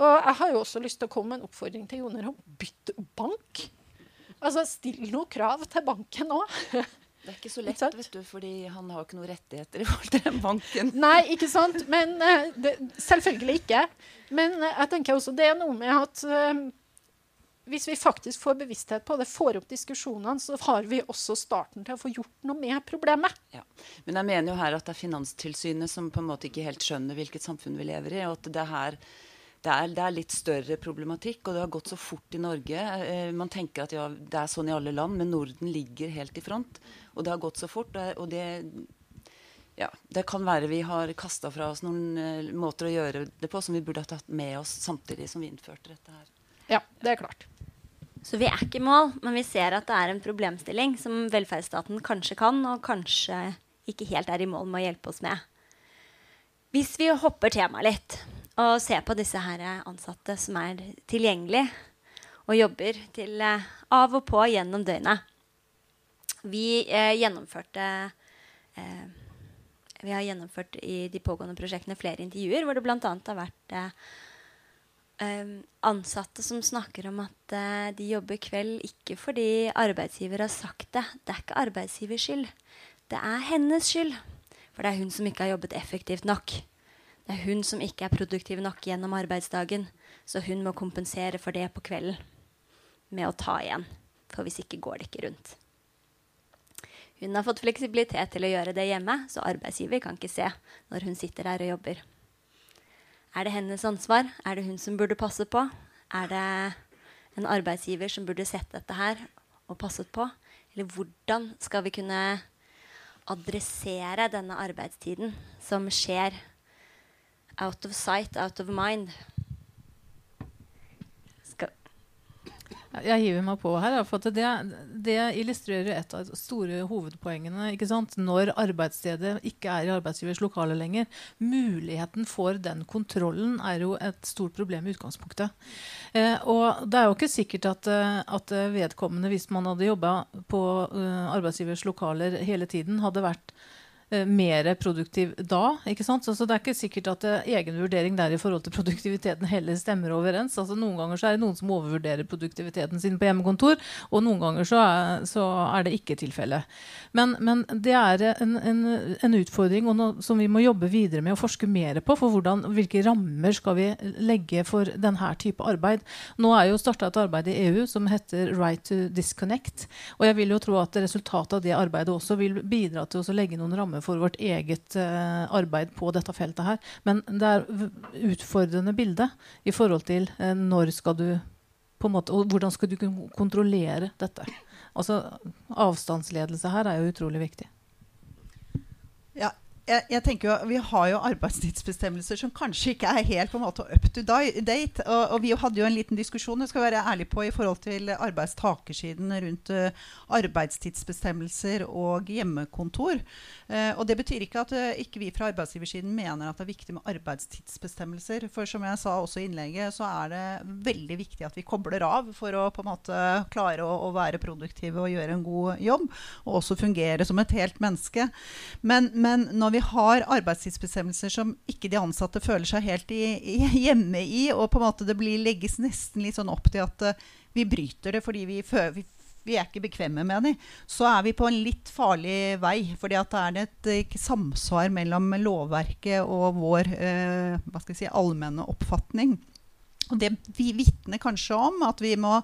Og jeg har jo også lyst til å komme med en oppfordring til Joner om bytte bank. Altså, Still noen krav til banken òg.
Det er ikke så lett, vet du, fordi han har ikke noen rettigheter i forhold til den banken.
Nei, ikke sant? Men uh, det, Selvfølgelig ikke. Men uh, jeg tenker også det er noe med at uh, hvis vi faktisk får bevissthet på det, får opp diskusjonene, så har vi også starten til å få gjort noe med problemet.
Ja. Men jeg mener jo her at det er Finanstilsynet som på en måte ikke helt skjønner hvilket samfunn vi lever i. og at det her det er, det er, litt større problematikk, og det har gått så fort i Norge. Eh, man tenker at ja, det er sånn i alle land, men Norden ligger helt i front. Og det har gått så fort. Og det, ja, det kan være vi har kasta fra oss noen uh, måter å gjøre det på som vi burde ha tatt med oss samtidig som vi innførte dette her.
Ja, det er klart.
Så vi er ikke i mål, men vi ser at det er en problemstilling som velferdsstaten kanskje kan, og kanskje ikke helt er i mål med å hjelpe oss med. Hvis vi hopper temaet litt og se på disse her ansatte som er tilgjengelige og jobber til eh, av og på gjennom døgnet Vi eh, gjennomførte eh, vi har gjennomført i de pågående prosjektene flere intervjuer hvor det bl.a. har vært eh, um, ansatte som snakker om at uh, de jobber kveld ikke fordi arbeidsgiver har sagt det. Det er ikke arbeidsgivers skyld. Det er hennes skyld. For det er hun som ikke har jobbet effektivt nok. Det er hun som ikke er produktiv nok gjennom arbeidsdagen. Så hun må kompensere for det på kvelden med å ta igjen. For hvis ikke går det ikke rundt. Hun har fått fleksibilitet til å gjøre det hjemme, så arbeidsgiver kan ikke se når hun sitter der og jobber. Er det hennes ansvar? Er det hun som burde passe på? Er det en arbeidsgiver som burde sett dette her og passet på? Eller hvordan skal vi kunne adressere denne arbeidstiden som skjer out of sight, out of mind?
Jeg hiver meg på her. For det, det, illustrerer et av de store hovedpoengene. Når arbeidsstedet ikke er i arbeidsgivers lokale lenger. Muligheten for den kontrollen er jo et stort problem i utgangspunktet. Eh, og det er jo ikke sikkert at, eh, at vedkommende, hvis man hadde jobba på uh, arbeidsgivers lokaler hele tiden, hadde vært mer produktiv da. ikke sant? Så, så, det er ikke sikkert at egenvurdering egen vurdering der i forhold til produktiviteten heller stemmer overens. Altså Noen ganger så er det noen som overvurderer produktiviteten sin på hjemmekontor, og noen ganger så er, så er det ikke tilfellet. Men, men, det er en, en, en utfordring noe, som vi må jobbe videre med og forske mer på. For hvordan, hvilke rammer skal vi legge for denne type arbeid. Nå er jo starta et arbeid i EU som heter Right to Disconnect. Og jeg vil jo tro at resultatet av det arbeidet også vil bidra til å legge noen rammer for vårt eget uh, arbeid på dette feltet her. Men det er utfordrende bilde i forhold til uh, når skal du på en måte, og hvordan skal du kontrollere dette. Altså, Avstandsledelse her er jo utrolig viktig
jeg, jeg, tenker jo, Vi har jo arbeidstidsbestemmelser som kanskje ikke er helt på en måte up to date. Og, og vi hadde jo en liten diskusjon jeg skal være ærlig på, i forhold til arbeidstakersiden rundt uh, arbeidstidsbestemmelser og hjemmekontor. Uh, og Det betyr ikke at uh, ikke vi fra arbeidsgiversiden mener at det er viktig med arbeidstidsbestemmelser. For som jeg sa også i innlegget, så er det veldig viktig at vi kobler av for å på en måte klare å, å være produktive og gjøre en god jobb. Og også fungere som et helt menneske. Men, men når vi har arbeidstidsbestemmelser som ikke de ansatte føler seg helt i, i, hjemme i, og på en måte det blir, legges nesten litt sånn opp til at uh, vi bryter det fordi vi, vi, vi, er ikke bekvemme med dem, så er vi på en litt farlig vei. fordi det er et uh, samsvar mellom lovverket og vår uh, hva skal si, allmenne oppfatning. Og det vi vitner kanskje om at vi må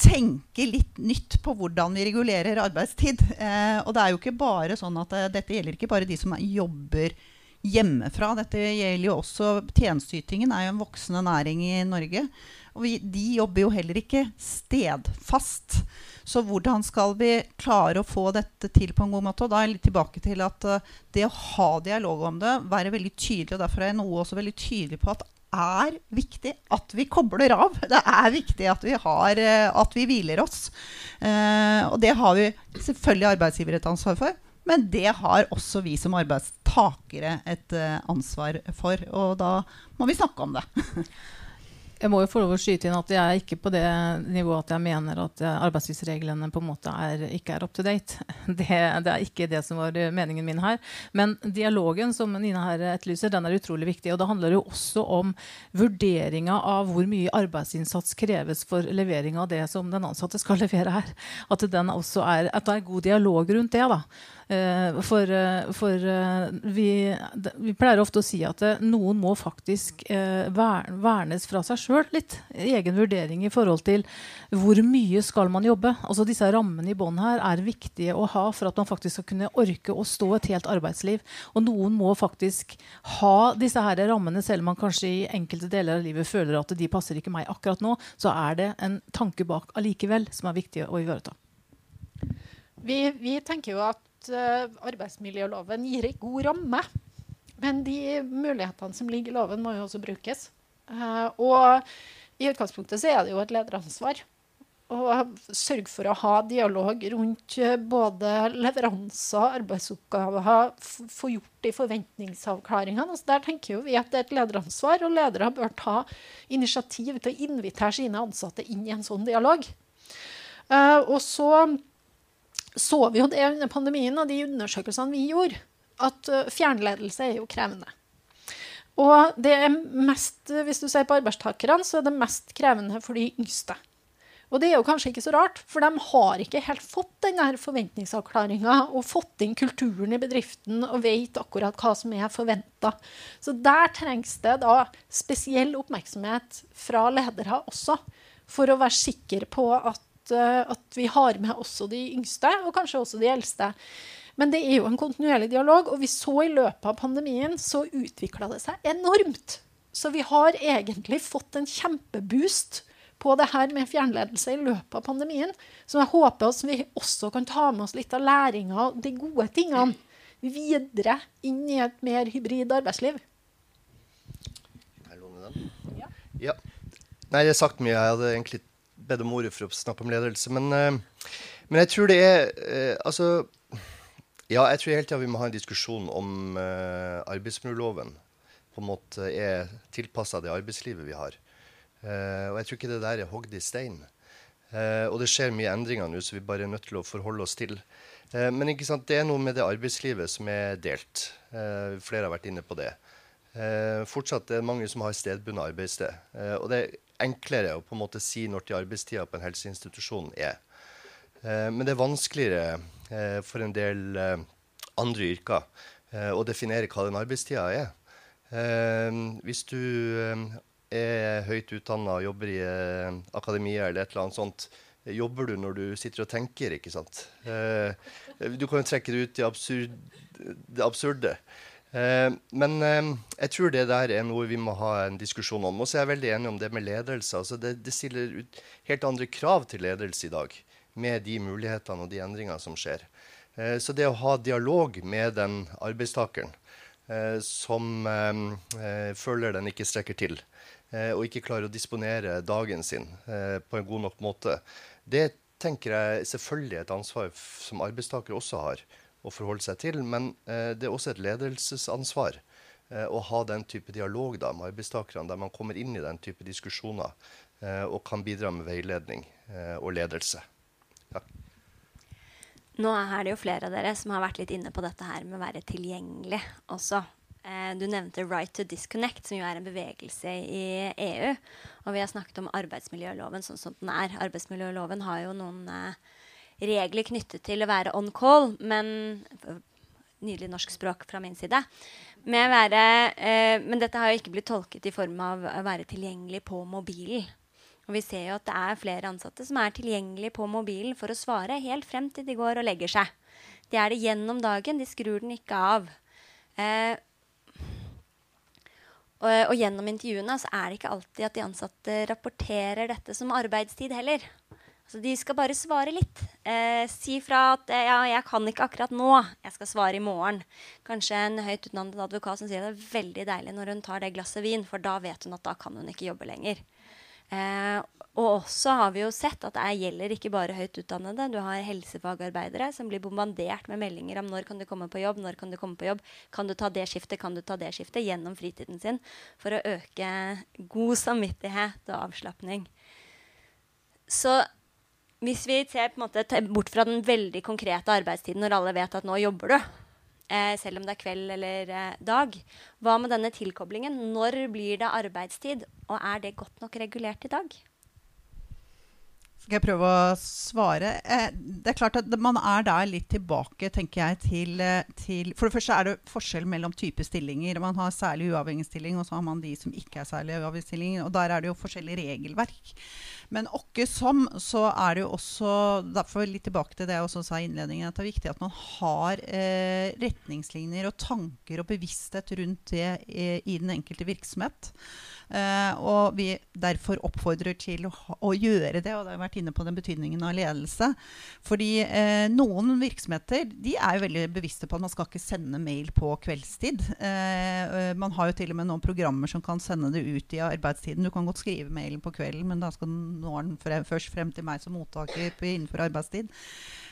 tenke litt nytt på hvordan vi regulerer arbeidstid. Eh, og det er jo ikke bare sånn at det, eh, dette gjelder ikke bare de som jobber hjemmefra. Dette gjelder jo også Tjenesteytingen er jo en voksende næring i Norge. Og vi, de jobber jo heller ikke stedfast. Så hvordan skal vi klare å få dette til på en god måte? Og da er jeg litt tilbake til at uh, det å ha dialog om det, være veldig tydelig, og derfor er jeg noe også veldig tydelig på at
er viktig at vi kobler av. Det er viktig at vi, har, eh, at vi hviler oss. Eh, og det har vi selvfølgelig arbeidsgiver et ansvar for. Men det har også vi som arbeidstakere et uh, ansvar for. Og da må vi snakke om det.
Jeg må jo få lov å skyte inn at jeg er ikke på det nivået at jeg mener at arbeidstidsreglene på en måte er, ikke er up to date. Det, det, er ikke det som var meningen min her. Men dialogen som Nina her etterlyser, den er utrolig viktig. Og det handler jo også om vurderinga av hvor mye arbeidsinnsats kreves for levering av det som den ansatte skal levere her. At, den også er, at det er god dialog rundt det. da. Eh, for, eh, for eh, vi, vi, pleier ofte å si at noen må faktisk vernes fra seg sjøl litt. Egen vurdering i forhold til hvor mye skal man jobbe. Altså Disse rammene i bånn her er viktige å ha for at man faktisk skal kunne orke å stå et helt arbeidsliv. Og noen må faktisk ha disse her rammene, selv om man kanskje i enkelte deler av livet føler at de passer ikke meg akkurat nå. Så er det en tanke bak allikevel som er viktig å ivareta.
Vi, vi tenker jo at uh, arbeidsmiljøloven gir en god ramme. Men de mulighetene som ligger i loven, må jo også brukes. Uh, og i utgangspunktet så er det jo et lederansvar å sørge for å ha dialog rundt eh, både leveranser, arbeidsoppgaver, få gjort de forventningsavklaringene. Altså der tenker jo vi at det er et lederansvar, og ledere bør ta initiativ til å invitere sine ansatte inn i en sånn dialog. Uh, og så så vi jo det under pandemien og de undersøkelsene vi gjorde, at uh, fjernledelse er jo krevende. Og det er mest, hvis du ser på arbeidstakerne, så er det mest krevende for de yngste. Og det er jo kanskje ikke så rart, for de har ikke helt fått denne forventningsavklaringa og fått inn kulturen i bedriften og vet akkurat hva som er forventa. Så der trengs det da spesiell oppmerksomhet fra ledere også, for å være sikker på at Eh, at, vi har med også de yngste, og kanskje også de eldste. Men det er jo en kontinuerlig dialog, og vi så i løpet av pandemien så utvikla det seg enormt. Så vi har egentlig fått en kjempeboost på det her med fjernledelse i løpet av pandemien. Så jeg håper vi også kan ta med oss litt av læringa og de gode tingene videre inn i et mer hybrid arbeidsliv.
Ja. Nei, det er sagt mye. Jeg hadde egentlig bedt om ordet for å snakke om ledelse. Men, uh, men jeg tror det er uh, Altså Ja, jeg tror hele tida vi må ha en diskusjon om uh, arbeidsmiljøloven på en måte er tilpassa det arbeidslivet vi har. og jeg tror ikke det der er hogd i stein. og det skjer mye endringer nå, så vi bare er nødt til å forholde oss til. men ikke sant, det er noe med det arbeidslivet som er delt. flere har vært inne på det. fortsatt er det mange som har stedbundet arbeidssted. og det enklere å på en måte si når til arbeidstida på en helseinstitusjon er. Eh, men det er vanskeligere eh, for en del eh, andre yrker å definere hva den arbeidstida er. Hvis du er høyt utdanna og jobber i akademia eller et eller annet sånt, jobber du når du sitter og tenker, ikke sant? du kan jo trekke det ut i absurd, det absurde. Eh, men eh, jeg tror det der er noe vi må ha en diskusjon om. Og så er jeg veldig enig om det med ledelse. Altså det, det, stiller ut helt andre krav til ledelse i dag med de mulighetene og de endringene som skjer. Eh, så det å ha dialog med den arbeidstakeren som føler den ikke strekker til, og ikke klarer å disponere dagen sin på en god nok måte, det tenker jeg selvfølgelig er et ansvar som arbeidstaker også har å forholde seg til. Men eh, det er også et ledelsesansvar eh, å ha den type dialog da, med arbeidstakerne, der man kommer inn i den type diskusjoner eh, og kan bidra med veiledning eh, og ledelse. Takk.
Nå er det jo flere av dere som har vært litt inne på dette her med å være tilgjengelig også. Eh, du nevnte Right to Disconnect, som jo er en bevegelse i EU. Og vi har snakket om arbeidsmiljøloven sånn som den er. Arbeidsmiljøloven har jo noen eh, regler knyttet til å være on call, men Nydelig norsk språk fra min side. Være, eh, men dette har jo ikke blitt tolket i form av å være tilgjengelig på mobilen. Og vi ser jo at det er flere ansatte som er tilgjengelige på mobilen for å svare helt frem til de går og legger seg. De er det gjennom dagen. De skrur den ikke av. Eh, og, og, gjennom intervjuene så er det ikke alltid at de ansatte rapporterer dette som arbeidstid heller. Så de skal bare svare litt. Eh, si fra at eh, ja, 'jeg kan ikke akkurat nå, jeg skal svare i morgen'. Kanskje en høyt utdannet advokat som sier det er veldig deilig når hun tar det glasset vin, for da vet hun at da kan hun ikke jobbe lenger. Eh, og også har vi jo sett at det gjelder ikke bare høyt utdannede. Du har helsefagarbeidere som blir bombardert med meldinger om når kan du komme på jobb, når kan du komme på jobb, kan du ta det skiftet, kan du ta det skiftet, gjennom fritiden sin for å øke god samvittighet og avslapning. Så hvis vi ser måte bort fra den veldig konkrete arbeidstiden når alle vet at nå jobber du, eh, selv om det er kveld eller eh, dag, hva med denne tilkoblingen? Når blir det arbeidstid, og er det godt nok regulert i dag?
Skal jeg prøve å svare? Eh, det er klart at Man er der litt tilbake tenker jeg, til, eh, til, For det første er det forskjell mellom type stillinger. Man har særlig uavhengig stilling, og så har man de som ikke er særlig uavhengig stilling. og Der er det jo forskjellig regelverk. Men åkke som, så er det jo også Derfor litt tilbake til det jeg også sa i innledningen, at det er viktig at man har eh, retningslinjer og tanker og bevissthet rundt det i, i den enkelte virksomhet. Uh, og vi derfor oppfordrer til å, å, gjøre det. Og det har vært inne på den betydningen av ledelse. Fordi uh, noen virksomheter de er jo veldig bevisste på at man skal ikke sende mail på kveldstid. Uh, man har jo til og med noen programmer som kan sende det ut i arbeidstiden. Du kan godt skrive mailen på kvelden, men da skal den nå den frem, først frem til meg som mottaker innenfor arbeidstid.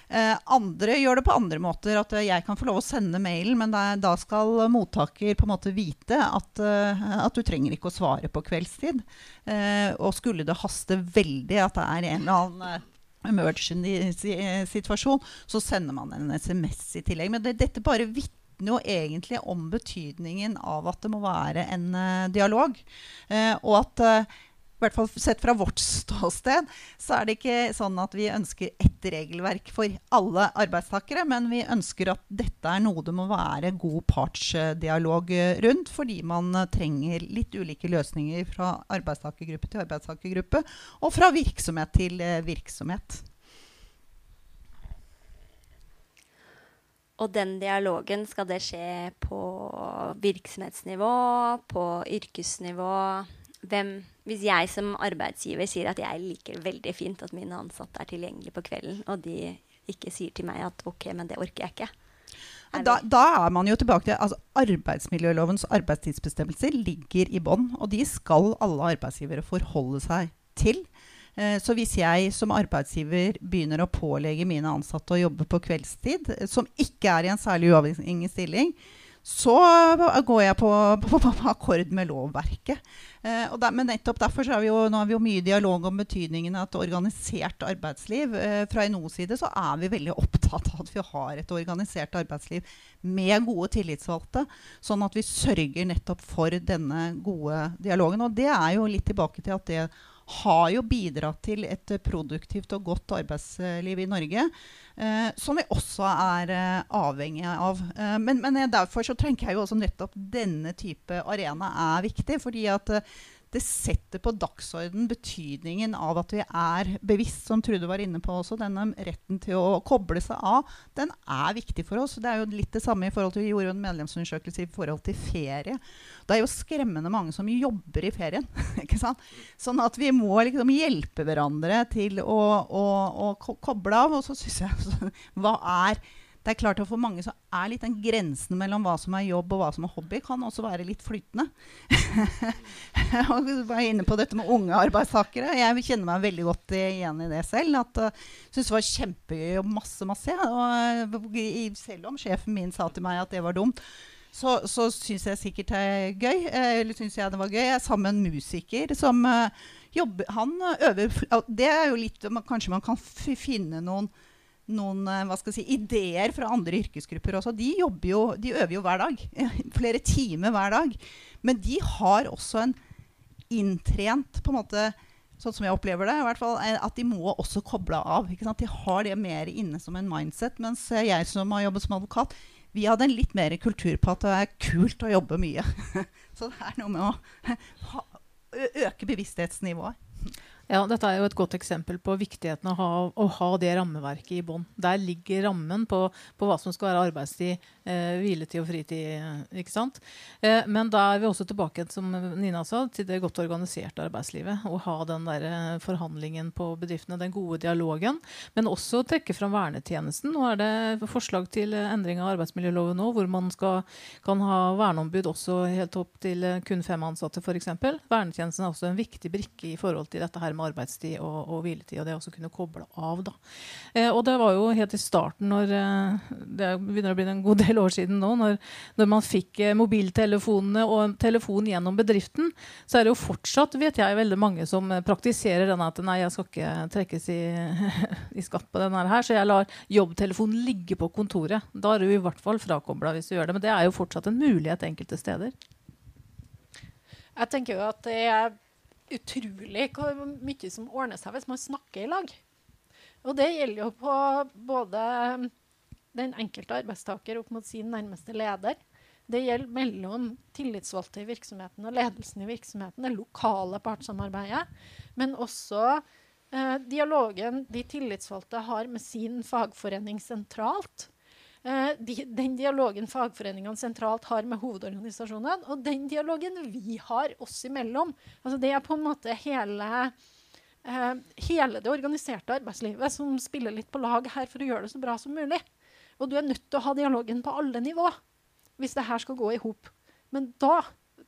Eh, andre gjør det på andre måter. At jeg kan få lov å sende mailen, men da, skal mottaker på en måte vite at, uh, at, du trenger ikke å svare på kveldstid. Eh, og skulle det haste veldig, at det er en eller annen eh, emergency-situasjon, så sender man en SMS i tillegg. Men det, dette bare vitner jo egentlig om betydningen av at det må være en uh, dialog. Uh, og at uh, i hvert fall sett fra vårt ståsted, så er det ikke sånn at vi ønsker ett regelverk for alle arbeidstakere, men vi ønsker at dette er noe det må være god partsdialog rundt, fordi man trenger litt ulike løsninger fra arbeidstakergruppe til arbeidstakergruppe, og fra virksomhet til eh, virksomhet.
Og den dialogen, skal det skje på virksomhetsnivå, på yrkesnivå? hvem Hvis jeg som arbeidsgiver sier at jeg liker veldig fint at mine ansatte er tilgjengelige på kvelden, og de ikke sier til meg at OK, men det orker jeg ikke.
Da, da, er man jo tilbake til altså Arbeidsmiljølovens arbeidstidsbestemmelser ligger i bånn, og de skal alle arbeidsgivere forholde seg til. Eh, så hvis jeg som arbeidsgiver begynner å pålegge mine ansatte å jobbe på kveldstid, som ikke er i en særlig uavhengig stilling, så går jeg på, på, på, akkord med lovverket. Eh, der, men nettopp derfor er vi jo, nå har vi jo mye dialog om betydningen av et organisert arbeidsliv. Eh, fra NOs side så er vi veldig opptatt av at vi har et organisert arbeidsliv med gode tillitsvalgte. Sånn at vi sørger nettopp for denne gode dialogen. Og det er jo litt tilbake til at det har jo bidratt til et produktivt og godt arbeidsliv i Norge. Eh, som vi også er eh, avhengige av. Eh, men, men, derfor så tenker jeg jo også nettopp denne type arena er viktig. fordi at det setter på dagsorden betydningen av at vi er bevisst, som Trude var inne på også. Denne retten til å koble seg av, den er viktig for oss. Det er jo litt det samme i forhold til vi gjorde en medlemsundersøkelse i forhold til ferie. Det er jo skremmende mange som jobber i ferien. ikke sant? Sånn at vi må liksom hjelpe hverandre til å, å, å koble av. Og så syns jeg Hva er det er klart at For mange så er litt den grensen mellom hva som er jobb og hva som er hobby, kan også være litt flytende. jeg var inne på dette med unge arbeidstakere. Jeg kjenner meg veldig godt igjen i det selv. at uh, syntes det var kjempegøy og masse, masse. Og, og, selv om sjefen min sa til meg at det var dumt, så, så syns jeg sikkert det er gøy. Eh, eller syns jeg det var gøy. Jeg er sammen med en musiker som uh, jobber Han øver Det er jo litt Kanskje man kan finne noen noen eh, hva skal jeg si, ideer fra andre yrkesgrupper også. De, jo, de øver jo hver dag. Flere timer hver dag. Men de har også en inntrent på en måte, Sånn som jeg opplever det, i hvert fall, at de må også koble av. De har det mer inne som en mindset. Mens jeg som har jobbet som advokat, vi hadde en litt mer kultur på at det er kult å jobbe mye. Så det er noe med å øke bevissthetsnivået.
Ja, Dette er jo et godt eksempel på viktigheten av å ha, å ha det rammeverket i bånn. Der ligger rammen på, på, hva som skal være arbeidstid, eh, hviletid og fritid. Eh, ikke sant? Eh, men da er vi også tilbake som Nina sa, til det godt organiserte arbeidslivet. Å ha den der eh, forhandlingen på bedriftene, den gode dialogen. Men også trekke fram vernetjenesten. Nå er det forslag til endring av arbeidsmiljøloven nå, hvor man skal, kan ha verneombud også helt opp til kun fem ansatte f.eks. Vernetjenesten er også en viktig brikke i forhold til dette her med arbeidstid og, og hviletid, og det også kunne koble av. da. Eh, og det var jo helt i starten, når eh, det begynner å bli en god del år siden nå, når, når man fikk eh, mobiltelefonene og telefon gjennom bedriften, så er det jo fortsatt vet jeg, veldig mange som praktiserer denne at nei, jeg skal ikke trekkes i, i skatt på denne her, så jeg lar jobbtelefonen ligge på kontoret. Da er du i hvert fall frakobla hvis du gjør det. Men det er jo fortsatt en mulighet enkelte steder.
Jeg tenker jo at det er utrolig hvor mye som ordner seg hvis man snakker i lag. Og det gjelder jo på både den enkelte arbeidstaker opp mot sin nærmeste leder. Det gjelder mellom tillitsvalgte i virksomheten og ledelsen i virksomheten, det lokale partssamarbeidet. Men også eh, dialogen de tillitsvalgte har med sin fagforening sentralt. Eh, de, den dialogen fagforeningene sentralt har med hovedorganisasjonene, og den dialogen vi har oss imellom. Altså det er på en måte hele, eh, hele det organiserte arbeidslivet som spiller litt på lag her for å gjøre det så bra som mulig. Og du er nødt til å ha dialogen på alle nivå hvis det her skal gå i hop. Men da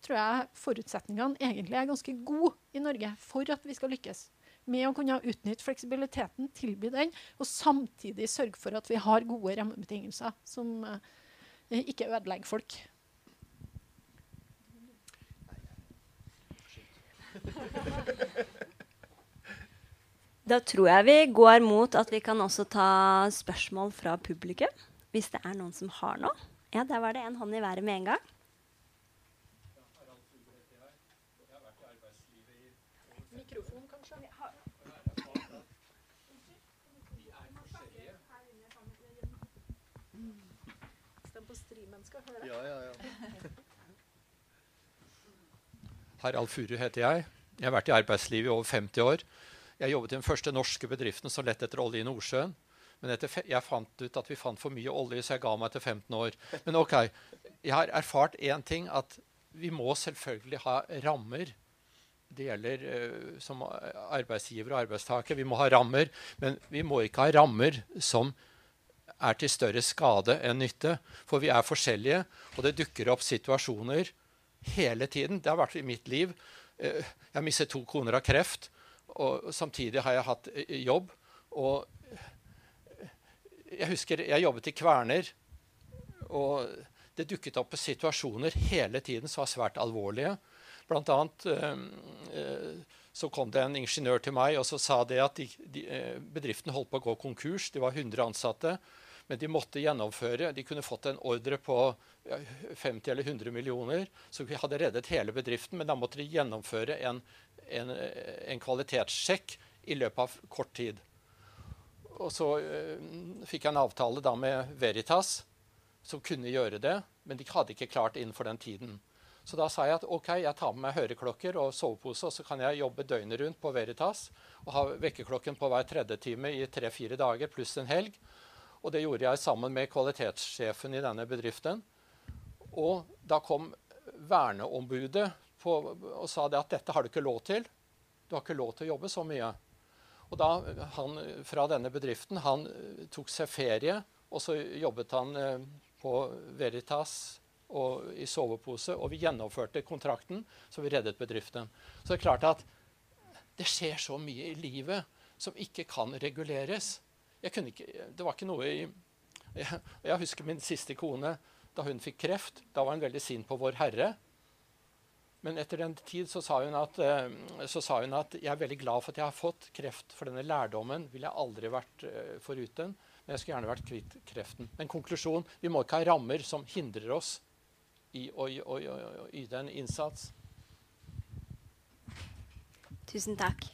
tror jeg forutsetningene egentlig er ganske gode i Norge for at vi skal lykkes med å kunne utnytte fleksibiliteten, tilby den, og samtidig sørge for at vi har gode rammebetingelser som eh, ikke ødelegger folk.
Da tror jeg vi går mot at vi kan også ta spørsmål fra publikum. Hvis det er noen som har noe. Ja, der var det en hånd i været med en gang.
Ja, ja, ja. Harald Furu heter jeg. Jeg har vært i arbeidslivet i over 50 år. Jeg jobbet i den første norske bedriften som lette etter olje i Nordsjøen. Men jeg fant ut at vi fant for mye olje, så jeg ga meg etter 15 år. Men ok, jeg har erfart én ting, at vi må selvfølgelig ha rammer. Det gjelder uh, som arbeidsgiver og arbeidstaker. Vi må ha rammer, men vi må ikke ha rammer som er til større skade enn nytte. For vi er forskjellige, og det dukker opp situasjoner hele tiden. Det har vært i mitt liv. Eh, jeg har mistet to koner av kreft, og samtidig har jeg hatt eh, jobb. Og jeg husker jeg jobbet i Kverner, og det dukket opp situasjoner hele tiden som var svært alvorlige. Blant annet eh, så kom det en ingeniør til meg og så sa det at de, de, bedriften holdt på å gå konkurs. Det var 100 ansatte. Men de måtte gjennomføre. De kunne fått en ordre på 50 eller 100 millioner, så vi hadde reddet hele bedriften. Men da måtte de gjennomføre en, en, en kvalitetssjekk i løpet av kort tid. Og så uh, fikk jeg en avtale da med Veritas, som kunne gjøre det. Men de hadde ikke klart innenfor den tiden. Så da sa jeg at ok, jeg tar med meg høreklokker og sovepose, og så kan jeg jobbe døgnet rundt på Veritas og ha vekkerklokken på hver tredje time i tre-fire dager pluss en helg. Og det gjorde jeg sammen med kvalitetssjefen i denne bedriften. Og da kom verneombudet på, og sa det at dette har du ikke lov til. Du har ikke lov til å jobbe så mye. Og da han fra denne bedriften han tok seg ferie, og så jobbet han eh, på Veritas og i sovepose, og vi gjennomførte kontrakten, så vi reddet bedriften. Så det er klart at det skjer så mye i livet som ikke kan reguleres ikke, det var ikke noe i jeg, jeg, husker min siste kone. Da hun fikk kreft, da var hun veldig sint på Vår Herre. Men etter den tid så sa, at, eh, så sa, hun at, jeg er veldig glad for at jeg har fått kreft, for denne lærdommen ville jeg aldri vært uh, foruten. Men jeg skulle gjerne vært kvitt kreften. Men konklusjon vi må ikke ha rammer som hindrer oss i å yte en innsats.
Tusen takk.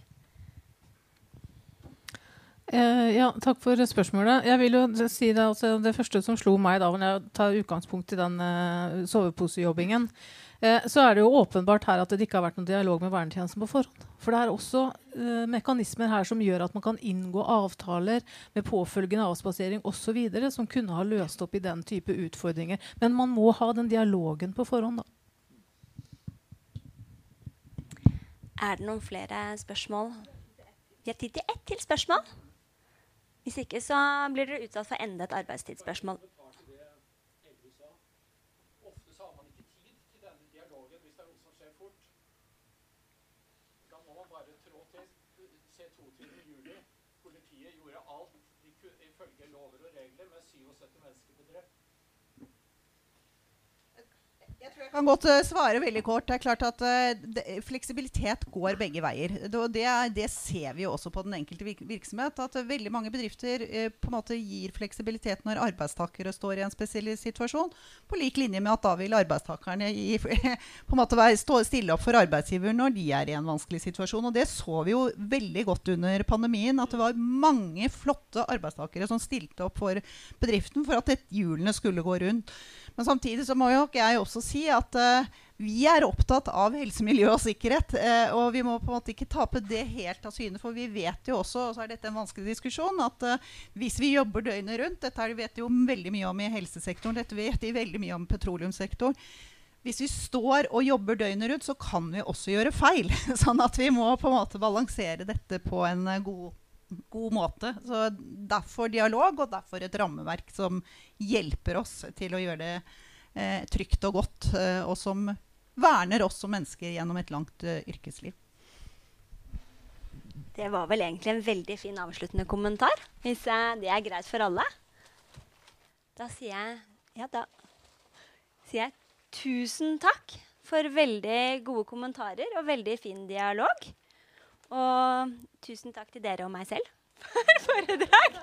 Eh, ja, takk for spørsmålet. Jeg vil jo si Det, altså, det første som slo meg da når jeg tar utgangspunkt i den uh, soveposejobbingen, eh, så er det jo åpenbart her at det ikke har vært noen dialog med vernetjenesten på forhånd. For det er også uh, mekanismer her som gjør at man kan inngå avtaler med påfølgende avspasering osv. som kunne ha løst opp i den type utfordringer. Men man må ha den dialogen på forhånd, da.
Er det noen flere spørsmål? Vi har tid til ett til spørsmål. Hvis ikke så blir dere utsatt for enda et arbeidstidsspørsmål.
Politiet gjorde alt ifølge lover og regler med 77 mennesker bedrept.
Jeg kan godt uh, svare veldig kort. Det er klart at uh, Fleksibilitet går begge veier. Det, det, ser vi også på den enkelte virksomhet. At veldig mange bedrifter på en måte gir fleksibilitet når arbeidstakere står i en spesiell situasjon. På lik linje med at da vil arbeidstakerne gi, på en måte stille opp for arbeidsgiver når de er i en vanskelig situasjon. Og det så vi jo veldig godt under pandemien. At det var mange flotte arbeidstakere som stilte opp for bedriften for at hjulene skulle gå rundt. Men samtidig så må jo jeg også si at uh, vi er opptatt av helse, miljø og sikkerhet. Uh, og vi må på en måte ikke tape det helt av syne. For vi vet jo også, og så er dette en vanskelig diskusjon, at uh, hvis vi jobber døgnet rundt Dette vet vi jo veldig mye om i helsesektoren, dette vet vi veldig mye om i petroleumssektoren. Hvis vi står og jobber døgnet rundt, så kan vi også gjøre feil. sånn at vi må på en måte balansere dette på en god måte god måte. Så Derfor dialog, og derfor et rammeverk som hjelper oss til å gjøre det eh, trygt og godt, eh, og som verner oss som mennesker gjennom et langt eh, yrkesliv.
Det var vel egentlig en veldig fin avsluttende kommentar, hvis det er greit for alle. Da sier jeg ja, da sier jeg tusen takk for veldig gode kommentarer og veldig fin dialog. Og tusen takk til dere og meg selv for foredrag.